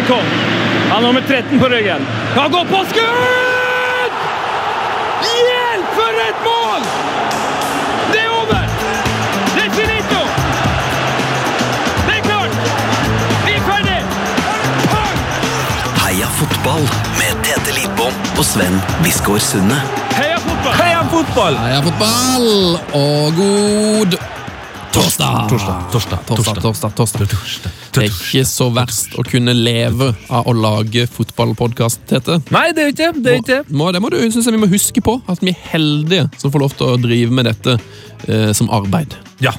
Maikon. Han har nummer 13 på ryggen. Han går på skudd! Hjelp, for et mål! Det er over! Det er finito! Det er klart! Vi er ferdig! Heia fotball med Tete Lidbom og Sven Biskår Sunde. Heia fotball! Heia fotball! Heia fotball og god torsdag! Torsdag, torsdag, torsdag, torsdag. torsdag. Det er ikke så verst å kunne leve av å lage fotballpodkast, Tete. Nei, det er ikke det. Det er ikke det. Må, det må du synes jeg vi må huske på, at vi er heldige som får lov til å drive med dette eh, som arbeid. Ja.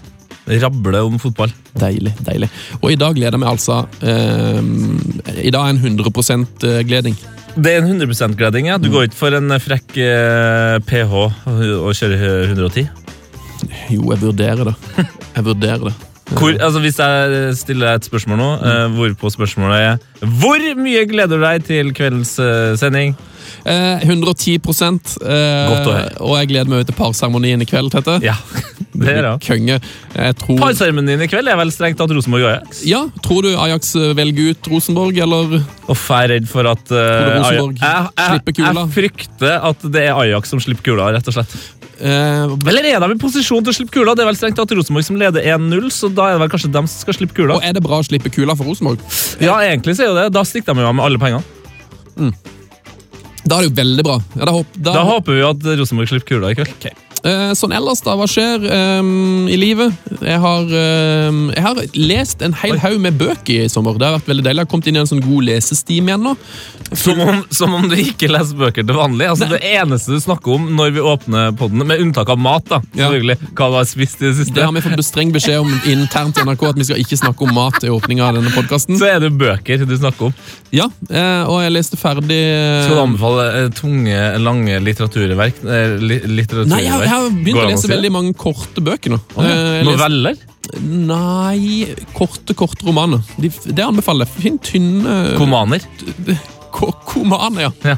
Rable om fotball. Deilig, deilig. Og i dag gleder vi altså eh, I dag er en 100% gleding. Det er en 100 %-gleding. ja. Du går ikke for en frekk eh, PH og kjører 110? Jo, jeg vurderer det. Jeg vurderer det. Hvor, altså Hvis jeg stiller deg et spørsmål nå, mm. hvorpå spørsmålet er Hvor mye gleder du deg til kveldens eh, sending? Eh, 110 eh, Godt å høre. Og jeg gleder meg til parseremonien i kveld, Tete. Ja, det er det. Konge. Tror Parseremonien i kveld er vel strengt tatt Rosenborg og Ajax. Ja, Tror du Ajax eh, velger ut Rosenborg, eller Uff, jeg er redd for at uh, Ajax- jeg, slipper kula? jeg, jeg frykter at det er Ajax som slipper kula, rett og slett. Eh, Eller er de i posisjon til å slippe kula? Det er vel strengt tatt Rosenborg som leder 1-0, så da er det vel kanskje dem som skal slippe kula. Og er det bra å slippe kula for Rosenborg? Ja, egentlig så er det. Da stikker de jo av med alle pengene. Da er det jo veldig bra. Ja, da, håp, da, Da håper vi at Rosenborg slipper kula i kveld. Eh, sånn ellers, da. Hva skjer um, i livet? Jeg har, um, jeg har lest en hel haug med bøker i sommer. Det har vært veldig deilig. Jeg har kommet inn i en sånn god lesestim igjen nå. Som om, som om du ikke leser bøker til vanlig. Altså Det eneste du snakker om når vi åpner podden, med unntak av mat, da, Ja. selvfølgelig, hva du har spist i det siste Det har vi fått streng beskjed om internt i NRK, at vi skal ikke snakke om mat i åpninga av denne podkasten. så er det bøker du snakker om. Ja, eh, og jeg leste ferdig eh, Skal du anbefale eh, tunge, lange litteraturverk? eh, li, litteraturverk? Nei, jeg, jeg har begynt å lese veldig mange korte bøker nå. Ja. Eh, Noveller? Nei, korte, korte romaner. De, det anbefaler jeg. Finn tynne Komaner? Komaner, ja. Ja.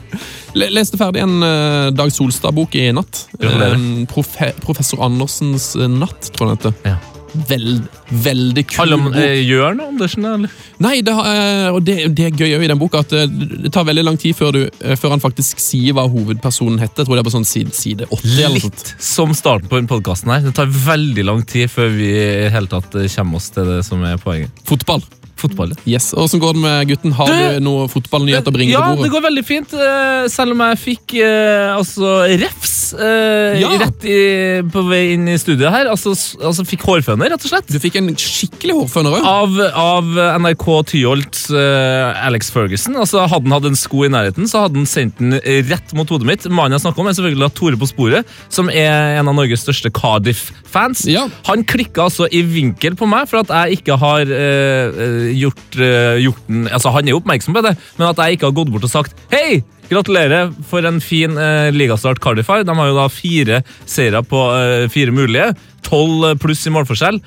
Leste ferdig en uh, Dag Solstad-bok i natt. Eh, profe, professor Andersens eh, natt, tror jeg den heter. Ja. Veld, veldig kul Alle om eh, Jørn Andersen, eller? Nei, det, eh, og det, det er gøy i den boka at eh, det tar veldig lang tid før, du, før han faktisk sier hva hovedpersonen heter. Jeg tror det er på sånn side, side 80 eller. Litt som starten på podkasten her. Det tar veldig lang tid før vi i hele tatt kommer oss til det som er poenget. Fotball. Fotball. ja. Yes. Åssen går det med gutten? Har Du- du noe fotballnyhet å bringe ja, til det går veldig fint, eh, selv om jeg fikk eh, altså refs eh, Ja. rett i, på vei inn i studiet her. Altså, altså fikk hårføner, rett og slett. Du fikk en skikkelig hårføner òg. Av, av NRK Tyholts eh, Alex Ferguson. Altså, hadde han hatt en sko i nærheten, så hadde han sendt den rett mot hodet mitt. Mannen jeg snakker om, er selvfølgelig Tore på sporet, som er en av Norges største Cardiff-fans. Ja. Han klikka altså i vinkel på meg for at jeg ikke har eh, gjort, uh, gjort den Altså, han er jo oppmerksom på det, men at jeg ikke har gått bort og sagt Hei! Gratulerer for en fin uh, ligastart Cardiff. De har jo da fire seire på uh, fire mulige. Tolv pluss i målforskjell.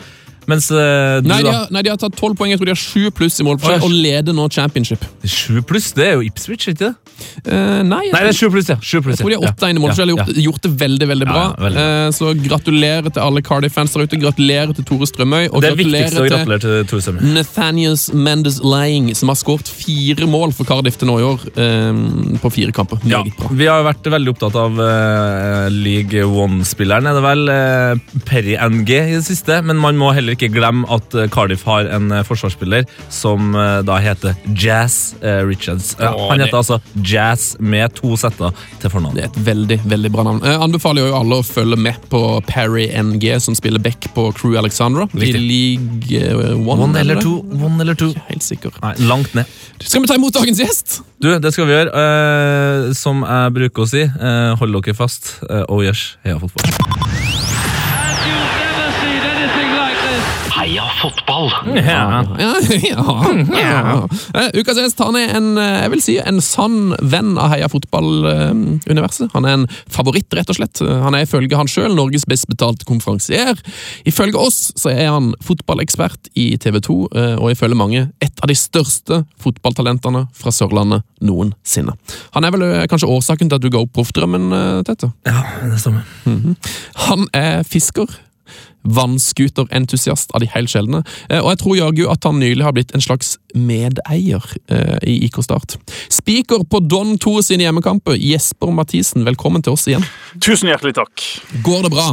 Mens eh, du, Nei, de har, nei, de har tatt tolv poeng. Jeg tror de har sju pluss i målforskjell Oi. og leder nå championship. Sju pluss, det er jo Ipswich, ikke det? Uh, nei, jeg, Nei, det er sju pluss, ja. Sju pluss, jeg tror de har åtte inn i målforskjell. Ja, Gjort, gjort det veldig veldig bra. Ja, ja, veldig. Eh, så gratulerer til alle Cardiff-fans der ute. Gratulerer til Tore Strømøy. Og er gratulerer til gratulerer til Tore. Nathanius Mendes Lang, som har skåret fire mål for Cardiff til nå i år. Uh, på fire kamper. Ja, vi har vært veldig opptatt av League One-spilleren, er det vel? Uh, Perry NG i det siste. Men man må heller ikke glemme at eh, Cardiff har en eh, forsvarsspiller som eh, da heter Jazz Richards. Han heter altså Jazz med to setter til fornavn. Det er et veldig veldig bra navn. Jeg anbefaler jo alle å følge med på Parry NG, som spiller back på Crew Alexandra. I. League One. One er eller det? to. One eller to. Helt sikker. Nei, langt ned. Skal vi ta imot dagens gjest? Du, det skal vi gjøre. Som jeg bruker å si, hold dere fast. Oh yes, heia fotball. Heia fotball! Ja. Ja, ja, ja. Eh, Ukas gjest han er en, eh, jeg vil si, en sann venn av Heia fotball-universet. Han er en favoritt, rett og slett. Han er ifølge han sjøl Norges best betalte konferansier. Ifølge oss så er han fotballekspert i TV 2, eh, og ifølge mange et av de største fotballtalentene fra Sørlandet noensinne. Han er vel eh, kanskje årsaken til at du ga opp proffdrømmen, eh, Tete? ja, det stemmer. Han er fisker. Vannskuterentusiast av de helt sjeldne. Eh, og jeg tror jaggu at han nylig har blitt en slags medeier eh, i IK Start. Spiker på Don 2 sine hjemmekamper, Jesper Mathisen, velkommen til oss igjen. Tusen hjertelig takk. Går det bra?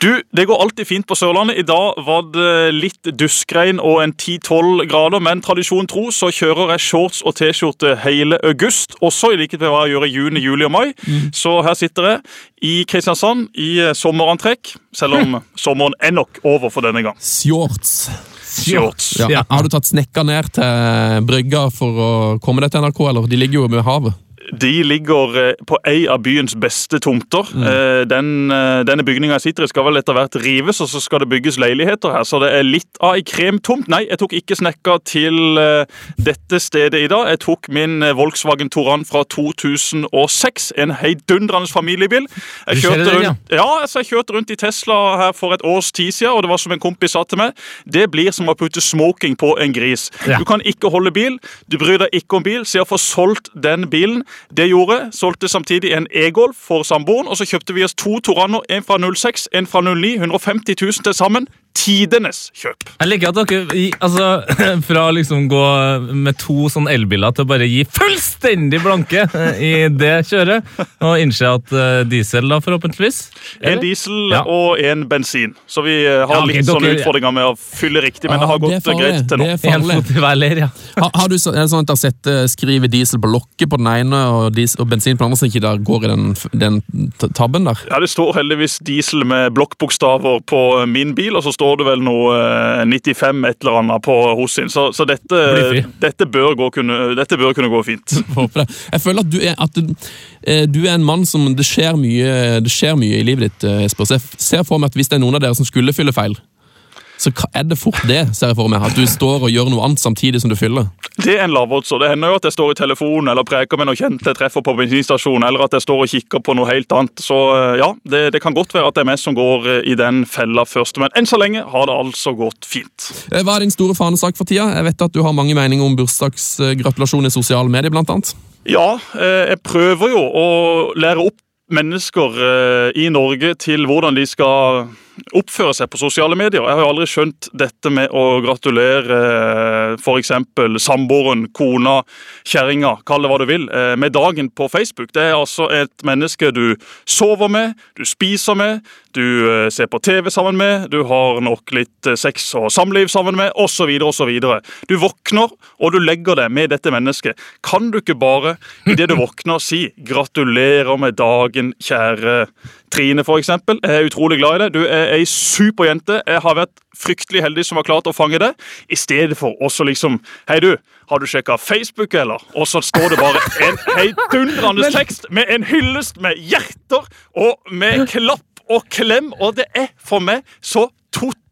Du, Det går alltid fint på Sørlandet. I dag var det litt duskregn og en 10-12 grader, men tradisjon tro så kjører jeg shorts og T-skjorte hele august, også i likhet med hva jeg gjør i juni, juli og mai. Så her sitter jeg i Kristiansand i sommerantrekk, selv om sommeren er nok over for denne gang. Shorts. Shorts. Ja. Ja. Har du tatt snekka ned til brygga for å komme deg til NRK, eller? De ligger jo ved havet. De ligger eh, på ei av byens beste tomter. Mm. Den, eh, denne bygninga sitter i, skal vel etter hvert rives, og så skal det bygges leiligheter her. Så det er litt av ei kremtomt. Nei, jeg tok ikke snekka til eh, dette stedet i dag. Jeg tok min eh, Volkswagen Toran fra 2006. En heidundrende familiebil. Jeg kjørte rundt, ja, altså jeg kjørte rundt i Tesla her for et års tid siden, og det var som en kompis sa til meg. Det blir som å putte smoking på en gris. Ja. Du kan ikke holde bil, du bryr deg ikke om bil, så jeg får solgt den bilen. Det gjorde. Solgte samtidig en E-Golf for samboeren, og så kjøpte vi oss to Toranno, en fra 06, en fra 09. 150 000 til sammen. Tidenes kjøp. Jeg liker at dere altså, fra liksom gå med to sånn elbiler til å bare gi fullstendig blanke eh, i det kjøret, og innse at eh, diesel da forhåpentligvis En diesel Ja. og en bensin. Så vi eh, har Ja, okay, litt sånne dere- utfordringer med å fylle riktig, men det har gått det greit til nå. Det En fot i hver leir, ja. Har, har du så, er det sånn at dere setter, skriver diesel på lokket på den ene og, diesel, og bensin på den andre, så ikke der går i den, den tabben der? Ja, Det står heldigvis diesel med blokkbokstaver på min bil, og så står det vel eh, 95 et eller annet på hos sin. Så, så dette, dette, bør gå, kunne, dette bør kunne gå fint. Jeg føler at du er, at du, eh, du er en mann som det skjer, mye, det skjer mye i livet ditt, Espers. Jesper. Så jeg ser for meg at hvis det er noen av dere som skulle fylle feil, så er det fort det, ser jeg for meg. At du står og gjør noe annet samtidig som du fyller. Det er en lavodds, Det hender jo at jeg står i telefonen eller preker med noen kjente jeg treffer på bensinstasjonen, eller at jeg står og kikker på noe helt annet. Så eh, ja, det, det kan godt være at det er meg som går eh, i den fella først. Men enn så lenge har det altså gått fint. Eh, Hva er din store fanesak for tida? Jeg vet at du har mange meninger om bursdagsgratulasjon i sosiale medier, blant annet. Ja, jeg prøver jo å lære opp mennesker i Norge til hvordan de skal oppføre seg på sosiale medier. Jeg har jo aldri skjønt dette med å gratulere f.eks. samboeren, kona, kjerringa, kall det hva du vil, eh, med dagen på Facebook. Det er altså et menneske du sover med, du spiser med, du eh, ser på TV sammen med, du har nok litt eh, sex og samliv sammen med, osv. osv. Du våkner, og du legger deg med dette mennesket. Kan du ikke bare, idet du våkner, si 'gratulerer med dagen, kjære Trine', for Jeg er utrolig glad i deg. Du er ei superjente. Jeg har vært fryktelig heldig som har klart å fange det. I stedet for også liksom Hei, du. Har du sjekka Facebook, eller? Og så står det bare en heidundrende tekst med en hyllest med hjerter og med klapp og klem, og det er for meg så totalt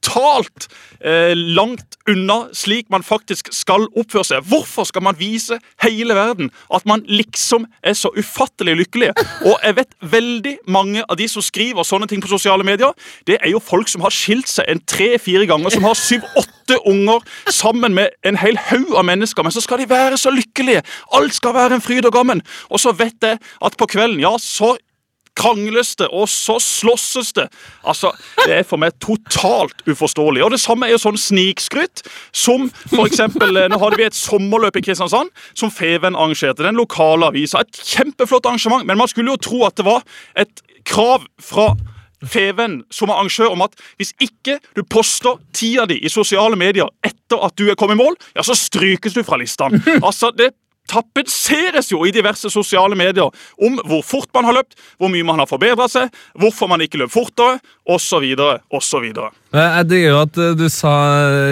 eh, langt unna slik man faktisk skal oppføre seg. Hvorfor skal man vise hele verden at man liksom er så ufattelig lykkelige? Og jeg vet veldig mange av de som skriver sånne ting på sosiale medier, det er jo folk som har skilt seg en tre-fire ganger, som har syv-åtte unger sammen med en hel haug av mennesker, men så skal de være så lykkelige. Alt skal være en fryd og gammen. Og så vet jeg at på kvelden, ja, så krangles det, og så slåsses det. Altså, Det er for meg totalt uforståelig. Og Det samme er jo sånn snikskryt som eksempel, eh, Nå hadde vi et sommerløp i Kristiansand som Feven arrangerte. Den lokale avisa. Et kjempeflott arrangement, men man skulle jo tro at det var et krav fra Feven som arrangør om at hvis ikke du poster tida di i sosiale medier etter at du er kommet i mål, ja, så strykes du fra listene. Altså, det tapetseres jo i diverse sosiale medier om hvor fort man har løpt, hvor mye man har forbedret seg, hvorfor man ikke løp fortere, osv., osv. Jeg digger jo at eh, du sa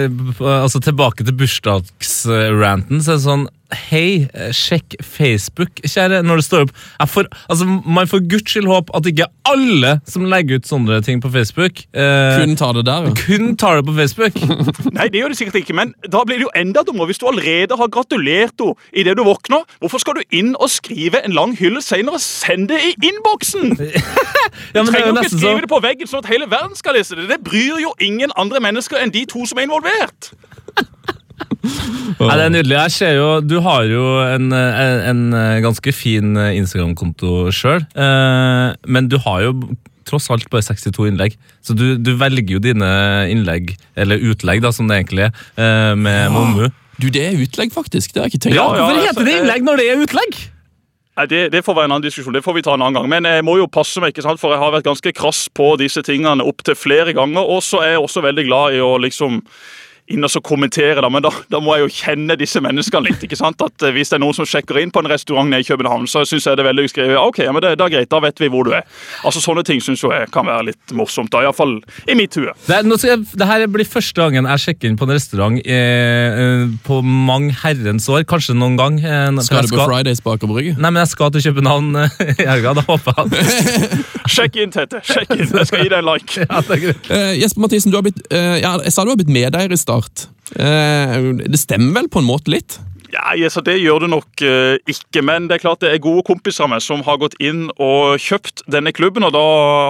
eh, altså Tilbake til bursdagsranten, så er det sånn Hei, eh, sjekk Facebook, kjære. Når det står opp jeg får, altså, Man får guds skyld håpe at ikke alle som legger ut sånne ting på Facebook, eh, Kun tar det der, ja. kun tar det på Facebook. Nei, det gjør det sikkert ikke, men da blir det jo enda dummere hvis du allerede har gratulert henne idet du våkner. Hvorfor skal du inn og skrive en lang hyllest senere? Send det i innboksen! Ja, du det er jo ikke skrive så det på veggen sånn at hele verden skal lese det. Det bryr jo ingen andre mennesker enn de to som er involvert. Nei, det er nydelig. Jeg ser jo, Du har jo en, en, ganske fin Instagram-konto sjøl, eh, men du har jo tross alt bare 62 innlegg. Så du, du velger jo dine innlegg, eller utlegg, da, som det egentlig er, med med Momu. Du, det er utlegg, faktisk. Det har jeg ikke tenkt Ja, på. ja. Hvorfor heter det altså, innlegg når det er utlegg? Nei, det, det får være en annen diskusjon. Det får vi ta en annen gang. Men jeg må jo passe meg, ikke sant? for jeg har vært ganske krass på disse tingene opptil flere ganger. Og så er jeg også veldig glad i å liksom inn og så kommentere, da, men da, da må jeg jo kjenne disse menneskene litt. ikke sant? At eh, Hvis det er noen som sjekker inn på en restaurant nede i København, så syns jeg det er veldig skrevet. Ok, men det, det er greit, da vet vi hvor du er. Altså Sånne ting syns jeg kan være litt morsomt. da, Iallfall i mitt hue. Det, nå skal jeg, det her blir første gangen jeg sjekker inn på en restaurant eh, eh, på mange herrens år. Kanskje noen gang. Eh, Skal du på Fridays baker Aker Brygge? Nei, men jeg skal til København eh, i helga. Da håper jeg Sjekk inn, Tete. Sjekk inn. Jeg skal gi deg en like. Ja, det er greit. Eh, Jesper Mathisen, du har blitt, eh, ja, jeg sa du har blitt medeier i Start. Eh, det stemmer vel på en måte litt? Ja, ja, så Det gjør det nok eh, ikke, men det er klart det er gode kompiser med som har gått inn og kjøpt denne klubben. og Da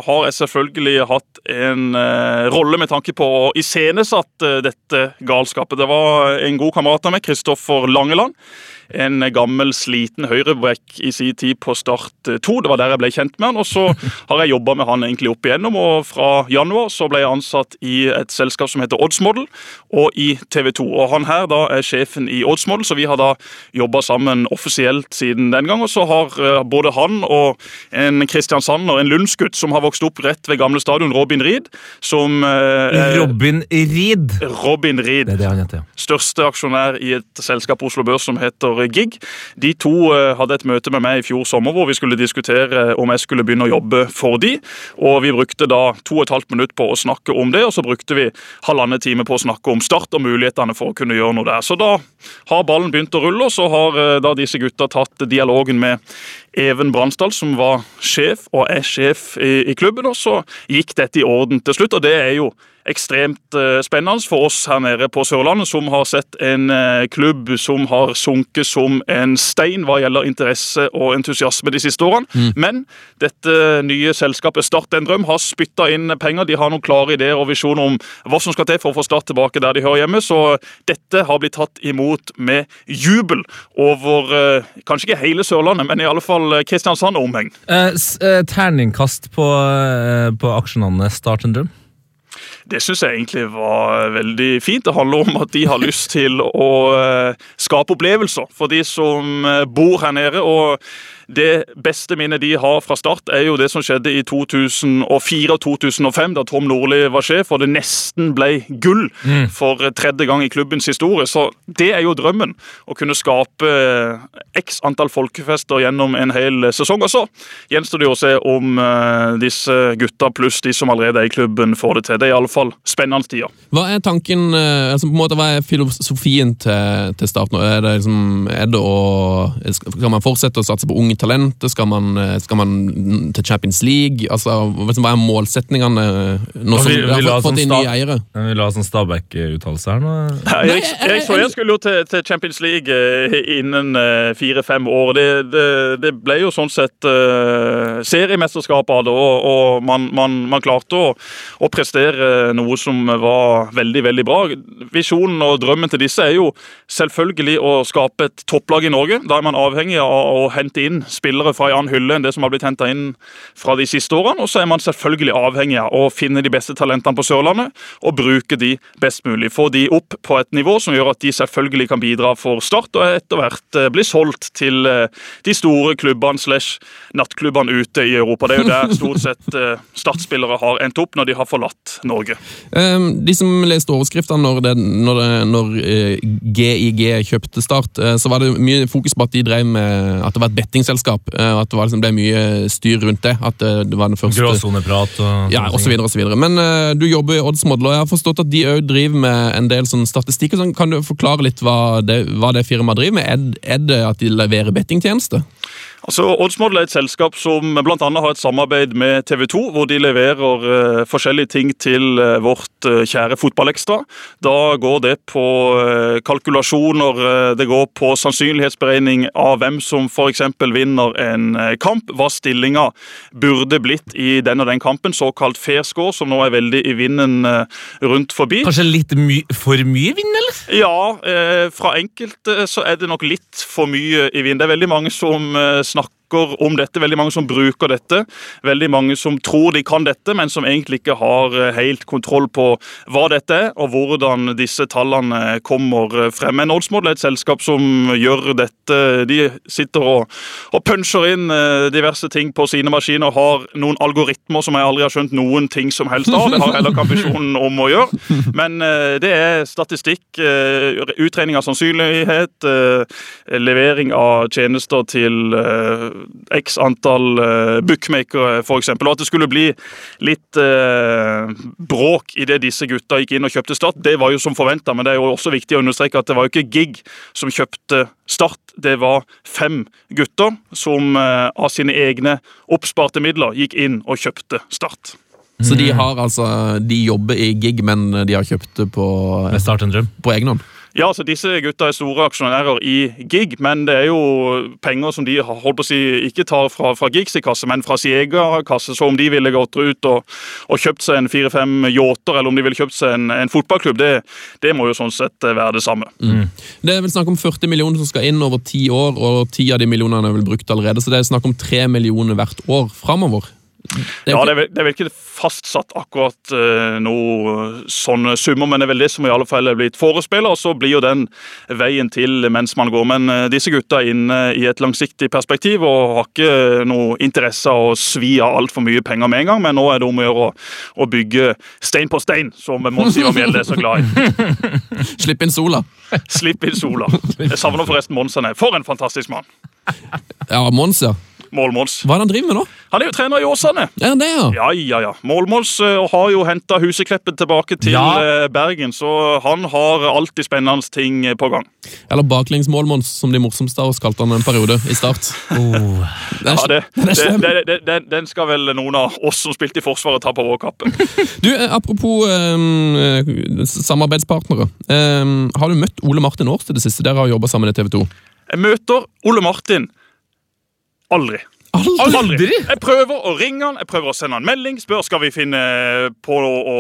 har jeg selvfølgelig hatt en eh, rolle med tanke på å iscenesatt eh, dette galskapet. Det var en god kamerat av meg, Kristoffer Langeland. En gammel, sliten høyrebrekk i sin tid på Start 2. Det var der jeg ble kjent med han. Og så har jeg jobba med han egentlig opp igjennom, og fra januar så ble jeg ansatt i et selskap som heter Oddsmodel, og i TV 2. Og han her da er sjefen i Oddsmodel, så vi har da jobba sammen offisielt siden den gang. Og så har eh, både han og en Kristiansand og en lundsgutt som har vokst opp rett ved gamle stadion, Robin Reed, som eh, Robin Reed. Robin Reed Det er det han heter, ja. største aksjonær i et selskap på Oslo Børs som heter GIG. De to eh, hadde et møte med meg i fjor sommer hvor vi skulle diskutere om jeg skulle begynne å jobbe for de. Og Vi brukte da to og et halvt minutt på å snakke om det, og så brukte vi halvannen time på å snakke om Start og mulighetene for å kunne gjøre noe der. Så da har ballen begynt å rulle, og så har eh, da disse gutta tatt dialogen med Even Bransdal, som var sjef og er sjef i, i klubben, og så gikk dette i orden til slutt. og det er jo ekstremt eh, spennende for oss her nede på Sørlandet, som har sett en eh, klubb som har sunket som en stein hva gjelder interesse og entusiasme de siste årene. Men dette nye selskapet Start en drøm har spytta inn penger. De har noen klare ideer og visjoner om hva som skal til for å få Start tilbake der de hører hjemme. Så dette har blitt tatt imot med jubel over eh, kanskje ikke hele Sørlandet, men i alle fall eh, Kristiansand og omheng. Eh, eh, terningkast på, eh, på aksjenavnet Start en drøm. Det syns jeg egentlig var veldig fint. Det handler om at de har lyst til å eh, skape opplevelser for de som bor her nede. og det beste minnet de har fra start, er jo det som skjedde i 2004 og 2005, da Tom Nordli var sjef, og det nesten ble gull for tredje gang i klubbens historie. Så det er jo drømmen. Å kunne skape x antall folkefester gjennom en hel sesong. Og så gjenstår det jo å se om eh, disse gutta pluss de som allerede er i klubben, får det til. Det er iallfall spennende tider. Hva er tanken, eh, altså på en måte, hva er filosofien til, til Start nå? Er det, liksom, er det å, Kan man fortsette å satse på unge talenter? Skal man, eh, skal man til Champions League? Altså, hva er målsetningene nå som vi- vi vi har la fått, som inn nye eiere? Jeg vil ha sånn Stabæk-uttalelse her nå. Ja, jeg, Nei, jeg- Erik skulle jo til, til Champions League eh, innen eh, fire-fem år. Det, det, det ble jo sånn sett uh, seriemesterskap av det, og, og man, man, man klarte å, å prestere noe som var veldig, veldig bra. Visjonen og drømmen til disse er jo selvfølgelig å skape et topplag i Norge. Da er man avhengig av å hente inn spillere fra en annen hylle enn det som har blitt henta inn fra de siste årene. Og så er man selvfølgelig avhengig av å finne de beste talentene på Sørlandet og bruke de best mulig. Få de opp på et nivå som gjør at de selvfølgelig kan bidra for Start, og etter hvert eh, bli solgt til eh, de store klubbene slash nattklubbene ute i Europa. Det er jo der stort sett eh, Start-spillere har endt opp når de har forlatt Norge. Um, de som leste overskriftene når, det, når, det, når GIG kjøpte Start, så var det mye fokus på at de drev med at det var et bettingselskap. Eh, og at det var, liksom, ble mye styr rundt det. At eh, det var den første Gråsoneprat og Ja, osv. videre. Men uh, du jobber i Oddsmodel, og jeg har forstått at de òg driver med en del sånn statistikk. Sånn. Kan du forklare litt hva det, hva det firmaet driver med? Er, er det at de leverer bettingtjenester? Altså, Oddsmodel er et selskap som bl.a. har et samarbeid med TV 2, hvor de leverer uh, forskjellige ting til uh, vårt uh, kjære Fotballekstra. Da går det på kalkulasjoner, det går på sannsynlighetsberegning av hvem som f.eks. vinner en kamp, hva stillinga burde blitt i den og den kampen, såkalt fair score, som nå er veldig i vinden rundt forbi. Kanskje litt my for mye vind, eller? Ja, fra enkelte så er det nok litt for mye i vind. Det er veldig mange som snakker om dette, veldig mange som bruker dette. Veldig mange som tror de kan dette, men som egentlig ikke har eh, helt kontroll på hva dette er, og hvordan disse tallene kommer frem. Men Oddsmodel er et selskap som gjør dette. De sitter og, og puncher inn eh, diverse ting på sine maskiner, har noen algoritmer som jeg aldri har skjønt noen ting som helst av. Det har heller ikke ambisjonen om å gjøre. Men eh, det er statistikk, eh, utregning av sannsynlighet, eh, levering av tjenester til eh, x antall eh, bookmakere, f.eks. Og at det skulle bli litt eh, bråk idet disse gutta gikk inn og kjøpte Start, det var jo som forventa. Men det er jo også viktig å understreke at det var jo ikke Gig som kjøpte Start. Det var fem gutter som eh, av sine egne oppsparte midler gikk inn og kjøpte Start. Så de har altså, de jobber i gig, men de har kjøpt det på, på egen hånd? Ja, altså Disse gutta er store aksjonærer i Gig, men det er jo penger som de holdt på å si, ikke tar fra, fra Gigs kasse, men fra sin egen kasse. Så om de ville gått ut og, og kjøpt seg en fire-fem yachter, eller om de ville kjøpt seg en, en fotballklubb, det, det må jo sånn sett være det samme. Det er vel snakk om 40 millioner som skal inn over ti år, og ti av de millionene er vel brukt allerede, så det er snakk om 3 millioner hvert år framover. Det Ja, det er, vel, det er vel ikke fastsatt akkurat uh, noe sånne summer, men det er vel det som i alle fall er blitt forespeilet, og så blir jo den veien til mens man går. Men uh, disse gutta er inne i et langsiktig perspektiv og har ikke noe interesse av å svi av altfor mye penger med en gang, men nå er det om å gjøre å, å bygge stein på stein, som Mons Ivar Mjelde er så glad i. Slipp inn sola. Slipp inn sola. Jeg savner forresten Mons han er. For en fantastisk mann. Ja, Mons, ja. Mål-Mons. Hva er det han driver med nå? Han er jo trener i Åsane. Er han det, ja? Ja, ja, ja. Målmåls uh, har jo henta Husekleppen tilbake til Ja. uh, Bergen, så han har alltid spennende ting eh, på gang. Eller baklengsmål-Mons, som de morsomste av oss kalte han en periode i start. Oh. Det er, Ja, det, den det, det, det, den, den skal vel noen av oss som spilte i Forsvaret, ta på vår kappe. Du, Apropos eh, samarbeidspartnere. Eh, har du møtt Ole Martin Aars til det siste? Dere har jobba sammen i TV 2. Jeg møter Ole Martin aldri. Aldri? Jeg prøver å ringe han, jeg prøver å sende han melding, spør skal vi finne på å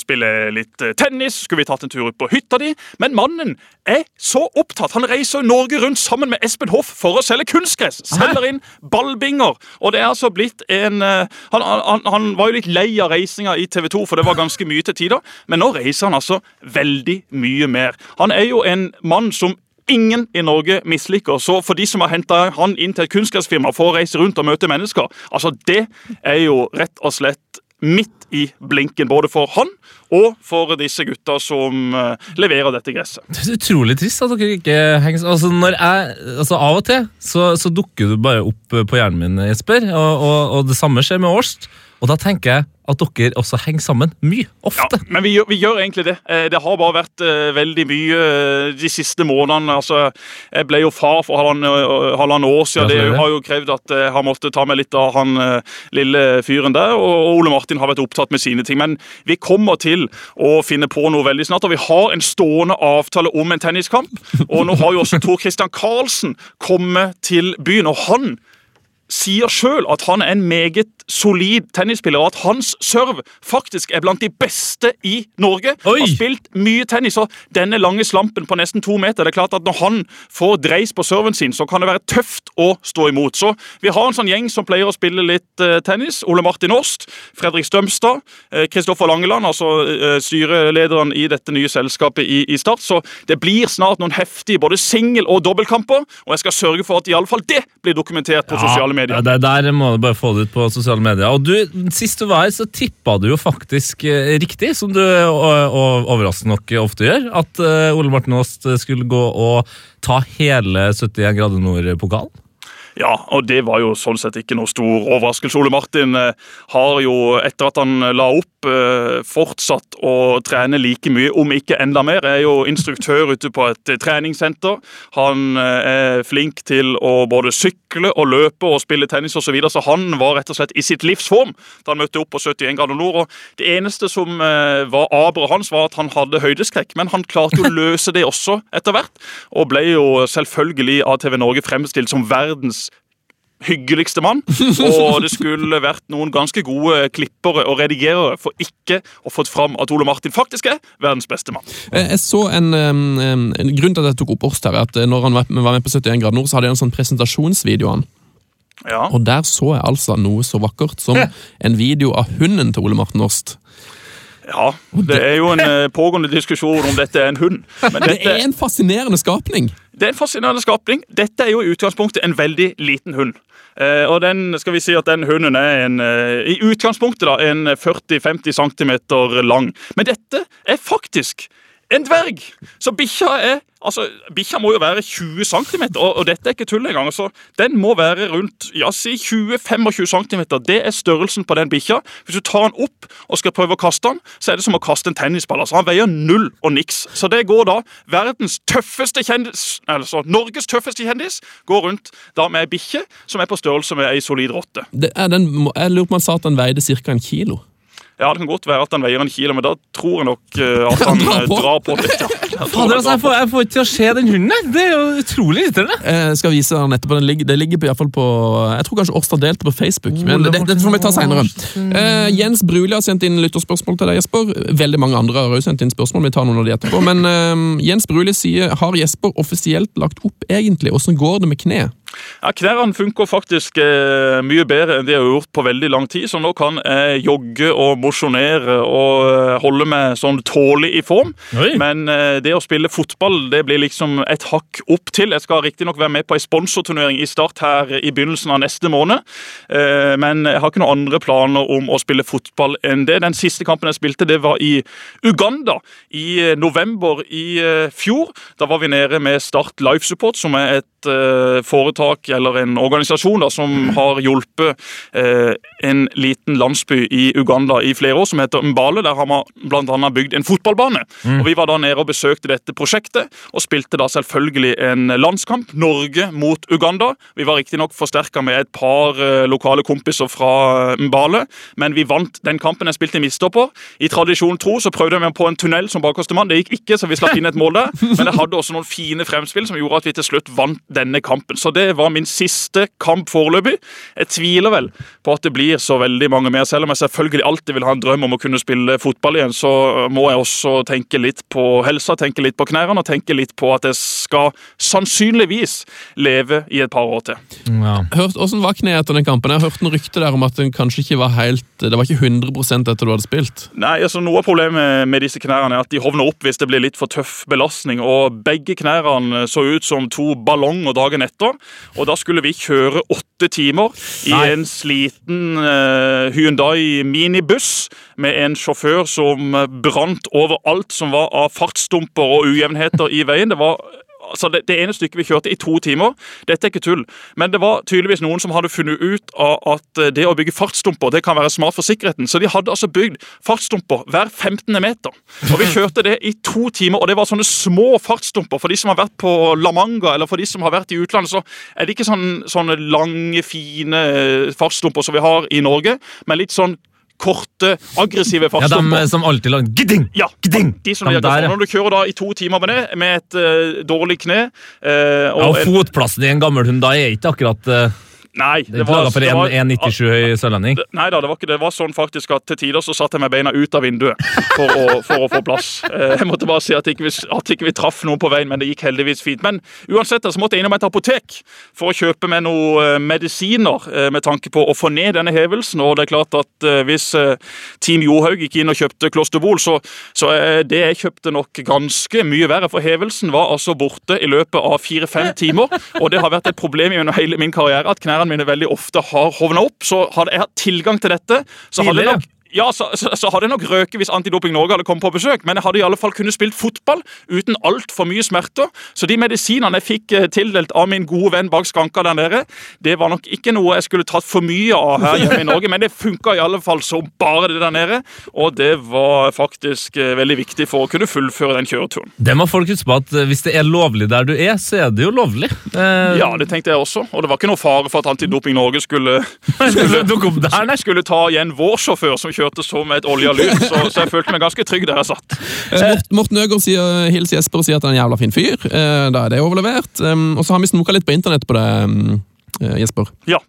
spille litt eh, tennis, skulle vi tatt en tur ut på hytta di, men mannen er så opptatt. Han reiser Norge rundt sammen med Espen Hoff for å selge kunstgress. Selger inn ballbinger. Og det er altså blitt en eh, han, han, han var jo litt lei av reisinga i TV 2, for det var ganske mye til tider, men nå reiser han altså veldig mye mer. Han er jo en mann som ingen i Norge misliker. Så for de som har henta han inn til et kunstgressfirma for å reise rundt og møte mennesker, altså det er jo rett og slett midt i blinken, både for han og for disse gutta som eh, leverer dette gresset. Det er utrolig trist at dere ikke henger altså, jeg, altså Av og til så, så dukker du bare opp på hjernen min, Jesper, og, og, og det samme skjer med Årst. Og da tenker jeg at dere også henger sammen mye. Ofte. Ja, men vi gjør, vi gjør egentlig det. Eh, Det har bare vært eh, veldig mye eh, de siste månedene. Altså, jeg ble jo far for halvannet år siden. Det har jo krevd at jeg har måttet ta med litt av han lille fyren der. Og Ole Martin har vært opptatt med sine ting. Men vi kommer til å finne på noe veldig snart. Og vi har en stående avtale om en tenniskamp. Og nå har jo også Tor Christian Karlsen kommet til byen. og han sier sjøl at han er en meget solid tennisspiller, og at hans serve faktisk er blant de beste i Norge. Oi! Har spilt mye tennis, og denne lange slampen på nesten to meter Det er klart at Når han får dreis på serven sin, så kan det være tøft å stå imot. Så Vi har en sånn gjeng som pleier å spille litt eh, tennis. Ole Martin Åst, Fredrik Stømstad, eh, Kristoffer Langeland, altså eh, styrelederen i dette nye selskapet i, i Start. Så det blir snart noen heftige både singel- og dobbeltkamper, og jeg skal sørge for at i alle fall det blir dokumentert på sosiale medier. Ja, det Der må du bare få det ut på sosiale medier. Og du, Sist du var her, så tippa du jo faktisk eh, riktig, som du og overraskende nok ofte gjør, at eh, Ole Martin Aast skulle gå og ta hele 71 grader nord-pokalen. Ja, og det var jo sånn sett ikke noe stor overraskelse. Ole Martin eh, har jo, etter at han la opp, eh, fortsatt å trene like mye, om ikke enda mer. Er jo instruktør ute på et eh, treningssenter. Han eh, er flink til å både sykle og løpe og spille tennis osv., så, videre, så han var rett og slett i sitt livs form da han møtte opp på 71 grader nord. og Det eneste som eh, var aberet hans, var at han hadde høydeskrekk, men han klarte jo å løse det også etter hvert, og ble jo selvfølgelig av TV Norge fremstilt som verdens hyggeligste mann. Og det skulle vært noen ganske gode klippere og redigerere for ikke å fått fram at Ole Martin faktisk er verdens beste mann. Eh, Jeg så en, en grunn til at jeg tok opp Årst her, er at eh, når han var med på 71 grader nord, så hadde jeg en sånn presentasjonsvideo av han. Ja. Og der så jeg altså noe så vakkert som en video av hunden til Ole Martin Åst. ja. Det er jo en eh, pågående diskusjon om dette er en hund. Men Det er en fascinerende skapning! det er en fascinerende skapning. Dette er jo i utgangspunktet en veldig liten hund. Eh, og den, skal vi si at den hunden er en, eh, i utgangspunktet da, en 40-50 cm lang. Men dette er faktisk en dverg! Så bikkja er altså, bikkja må jo være 20 cm, og, og dette er ikke tull engang. Altså. den må være rundt ja, si 20-25 cm. Det er størrelsen på den bikkja. Hvis du tar den opp og skal prøve å kaste den, så er det som å kaste en tennisball. altså Han veier null og niks. Så det går da verdens tøffeste kjendis, altså Norges tøffeste kjendis, går rundt da med ei bikkje som er på størrelse med ei solid rotte. Jeg lurer på om han sa at den veide ca. en kilo. Ja, Det kan godt være at han veier en kilo, men da tror jeg nok eh, at han drar eh, på. drar på litt. Ja. Fader, altså, jeg, får, jeg får ikke til å se den hunden. Det er jo utrolig irriterende. Jeg skal vise den etterpå. Den ligger, det ligger på, i hvert fall på Jeg tror kanskje Årstad delte på Facebook, men det, det får vi ta senere. Eh, Jens Bruli har sendt inn lytterspørsmål til deg, Jesper. Veldig mange andre har også sendt inn spørsmål. Vi tar noen av de etterpå. Men eh, Jens Bruli sier har Jesper offisielt lagt opp egentlig. Åssen går det med kneet? Ja, Knærne funker faktisk eh, mye bedre enn de har gjort på veldig lang tid, så nå kan jeg jogge og mosjonere og eh, holde meg sånn tålig i form. Oi. Men eh, det å spille fotball det blir liksom et hakk opp til. Jeg skal riktignok være med på ei sponsorturnering i Start her i begynnelsen av neste måned, eh, men jeg har ikke noen andre planer om å spille fotball enn det. Den siste kampen jeg spilte, det var i Uganda i november i fjor. Da var vi nede med Start Life Support, som er et foretak eller en organisasjon da, som har hjulpet en liten landsby i Uganda i flere år, som heter Mbale. Der har man bl.a. bygd en fotballbane. Og Vi var da nede og besøkte dette prosjektet, og spilte da selvfølgelig en landskamp. Norge mot Uganda. Vi var riktignok forsterka med et par eh, lokale kompiser fra eh, Mbale, men vi vant den kampen. Jeg spilte midstopper. I tradisjon tro så prøvde vi på en tunnel som bakoverstemann. Det gikk ikke, så vi slapp inn et mål der. Men jeg hadde også noen fine fremspill som gjorde at vi til slutt vant denne kampen. Så det var min siste kamp foreløpig. Jeg tviler vel på at det blir så veldig mange mer. Selv om jeg selvfølgelig alltid vil ha en drøm om å kunne spille fotball igjen, så må jeg også tenke litt på helsa, tenke litt på knærne og tenke litt på at jeg skal sannsynligvis leve i et par år til. Ja. Hørt, hvordan var kneet etter den kampen? Jeg har hørt en rykte der om at den kanskje ikke var helt Det var ikke 100% etter du hadde spilt. Nei, altså Noe av problemet med disse knærne er at de hovner opp hvis det blir litt for tøff belastning. og Begge knærne så ut som to ballonger dagen etter. og Da skulle vi kjøre åtte timer i Nei. en sliten uh, Hyundai minibuss med en sjåfør som brant over alt som var av fartsdumper og ujevnheter i veien. Det var altså det, det ene stykket vi kjørte i to timer. Dette er ikke tull. Men det var tydeligvis noen som hadde funnet ut av at eh, det å bygge fartsdumper det kan være smart for sikkerheten. Så de hadde altså bygd fartsdumper hver 15. meter. Og vi kjørte det i to timer, og det var sånne små fartsdumper. For de som har vært på La Manga, eller for de som har vært i utlandet, så er det ikke sånne, sånne lange, fine eh, fartsdumper som vi har i Norge, men litt sånn korte, aggressive ja, de som alltid lager Gidding! Ja, Gidding! de som De de der, ja. Når du kjører da i to timer med det, med et uh, dårlig kne eh, Ja, og fotplassen i en gammel hund da er ikke akkurat uh, Nei, Det ikke for en var- 1,97 høy sørlending. Nei da, det var ikke det. Var sånn faktisk at til tider så satte jeg med beina ut av vinduet for å, for å få plass. Eh, Jeg måtte bare si at ikke vi, at ikke vi traff noen på veien, men det gikk heldigvis fint. Men uansett så måtte jeg innom et apotek for å kjøpe meg noen eh, medisiner eh, med tanke på å få ned denne hevelsen. Og det er klart at hvis Team Johaug gikk inn og kjøpte Klosterbol, så, så det jeg kjøpte nok ganske mye verre. For hevelsen var altså borte i løpet av fire-fem timer. Og det har vært et problem gjennom hele min karriere at knærne mine veldig ofte har hovna opp. Så hadde jeg hatt tilgang til dette, så hadde jeg nok ja, så, så, så hadde jeg nok røket hvis Antidoping Norge hadde kommet på besøk, men jeg hadde i alle fall kunnet spilt fotball uten altfor mye smerter. Så de medisinene jeg fikk eh, tildelt av min gode venn bak skranka der nede, det var nok ikke noe jeg skulle tatt for mye av her hjemme i Norge, men det funka i alle fall som bare det der nede, og det var faktisk eh, veldig viktig for å kunne fullføre den kjøreturen. Det må folk huske på at eh, hvis det er lovlig der du er, så er det jo lovlig. Eh, Ja, det tenkte jeg også, og det var ikke noe fare for at Antidoping Norge skulle, skulle skulle ta igjen vår sjåfør som kjørte som et olja lyn, så, så jeg følte meg ganske trygg der jeg satt. Eh, Morten Øgård sier hilser Jesper og sier at han er en jævla fin fyr. Eh, Da er det overlevert. Um, Og så har vi snoka litt på internett på det, eh, Jesper. Ja.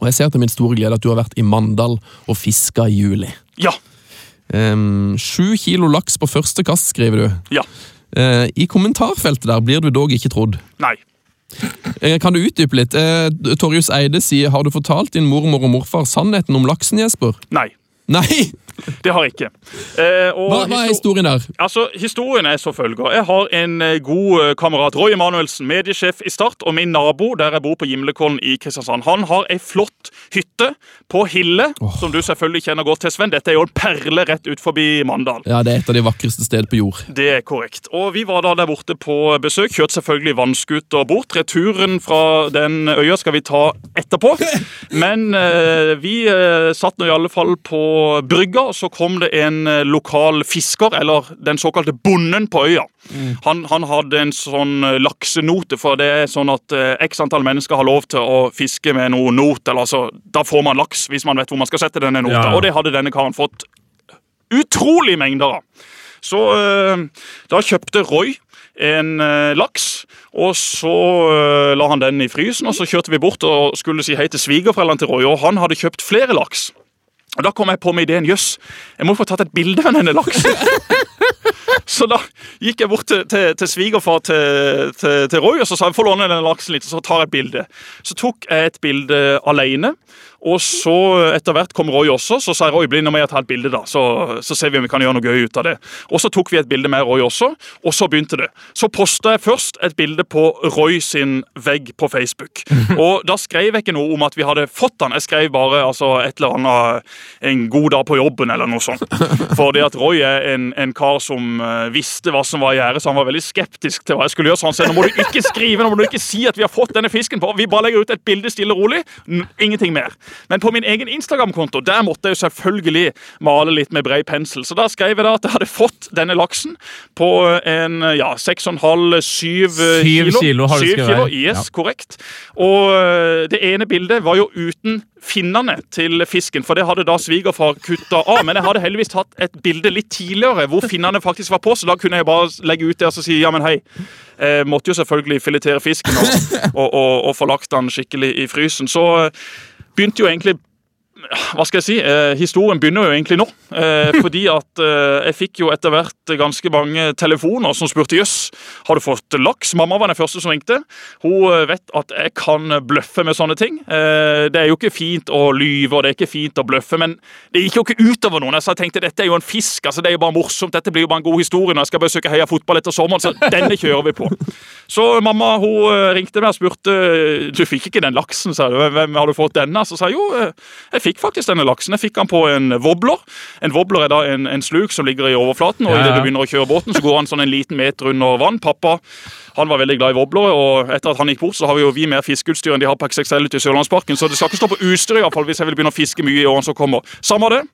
Og jeg ser til min store glede at du har vært i Mandal og fiska i juli. Ja. Sju kilo laks på første kast, skriver du. Ja. Eh, I kommentarfeltet der blir du dog ikke trodd. Nei. Eh, Kan du utdype litt? Eh, Torjus Eide sier har du fortalt din mormor og morfar sannheten om laksen, Jesper? Nei, Nei! det har jeg ikke. Eh, Hva, hva er historien der? Altså, Historien er som følger. Jeg har en eh, god eh, kamerat, Roy Emanuelsen, mediesjef i Start, og min nabo der jeg bor på Gimlekollen i Kristiansand. Han har ei flott hytte på Hille, som du selvfølgelig kjenner godt til, Sven. Dette er jo en perle rett ut forbi Mandal. Ja, Det er et av de vakreste steder på jord. Det er korrekt. Og Vi var da der borte på besøk. Kjørte selvfølgelig vannskuter bort. Returen fra den øya skal vi ta etterpå. Men eh, vi eh, satt nå i alle fall på brygga, så kom det en eh, lokal fisker, eller den såkalte bonden på øya. Han, han hadde en sånn eh, laksenote, for det er sånn at eh, x antall mennesker har lov til å fiske med noe not. eller altså, Da får man laks, hvis man vet hvor man skal sette denne nota. Ja. Og det hadde denne karen fått utrolig mengder av. Så øh, da kjøpte Roy en øh, laks, og så øh, la han den i frysen. og Så kjørte vi bort og skulle si hei til svigerforeldrene til Roy, og han hadde kjøpt flere laks. Og Da kom jeg på med ideen jøss, jeg må få tatt et bilde med denne laksen. Så da gikk jeg bort til, til, til svigerfar til, til, til Roy og så sa jeg, få låne denne laksen litt, og så tar jeg et bilde. Så tok jeg et bilde alene, og så etter hvert kom Roy også. Så sa jeg Roy, bli nå med og ta et bilde, da. Så, så ser vi om vi kan gjøre noe gøy ut av det. Og så tok vi et bilde med Roy også, og så begynte det. Så posta jeg først et bilde på Roy sin vegg på Facebook. Og da skrev jeg ikke noe om at vi hadde fått den. Jeg skrev bare altså, et eller annet en god dag på jobben eller noe sånt. Fordi at Roy er en, en kar som eh, visste hva som var i gjære, så han var veldig skeptisk til hva jeg skulle gjøre. Så han sa nå må du ikke skrive, nå må du ikke si at vi har fått denne fisken på. Vi bare legger ut et bilde stille og rolig. Ingenting mer. Men på min egen Instagram-konto der måtte jeg jo selvfølgelig male litt med brei pensel. Så da skrev jeg da at jeg hadde fått denne laksen på en ja, 6,5-7 Syv kilo. kilo har du Syv skrevet kilo. Yes, Ja. korrekt. Og det ene bildet var jo uten finnene til fisken, for det hadde da svigerfar kutta av. Men jeg hadde heldigvis tatt et bilde litt tidligere hvor finnene faktisk var på, så da kunne jeg bare legge ut det og si ja, men hei. Jeg måtte jo selvfølgelig filetere fisken og, og, og, og få lagt den skikkelig i frysen. Så øh, begynte jo egentlig hva skal jeg si, eh, Historien begynner jo egentlig nå. Eh, fordi at eh, jeg fikk jo etter hvert ganske mange telefoner som spurte jøss, har du fått laks? Mamma var den første som ringte. Hun eh, vet at jeg kan bløffe med sånne ting. Eh, det er jo ikke fint å lyve og det er ikke fint å bløffe, men det gikk jo ikke utover noen. Så jeg tenkte dette er jo en fisk, altså det er jo bare morsomt. Dette blir jo bare en god historie når jeg skal besøke Heia fotball etter sommeren, så denne kjører vi på. Så mamma hun eh, ringte meg og spurte du fikk ikke den laksen, sa hun. Hvem har du fått denne? Så sa jeg jo, jeg fikk faktisk denne laksen. Jeg fikk han på en wobbler. En wobbler er da en, en sluk som ligger i overflaten, og Ja, idet du begynner å kjøre båten, så går han sånn en liten meter under vann. Pappa han var veldig glad i wobblere, og etter at han gikk bort, så har vi jo vi mer fiskeutstyr enn de har på XXL ute i Sørlandsparken, så det skal ikke stå på utstyr i hvert fall hvis jeg vil begynne å fiske mye i årene som kommer. Samme det.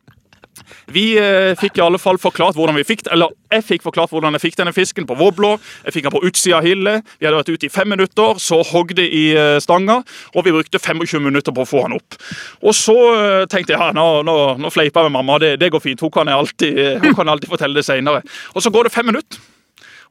Vi eh, fikk i alle fall forklart hvordan vi fikk eller jeg fikk forklart hvordan jeg fikk denne fisken på Våblå. Jeg fikk den på utsida av hillet. Vi hadde vært ute i fem minutter, så hogg det i eh, stanga, og vi brukte 25 minutter på å få han opp. Og så eh, tenkte jeg ja, nå, nå, nå fleiper jeg med mamma, det, det går fint. Hun kan, alltid, hun kan alltid fortelle det seinere. Og så går det fem minutter.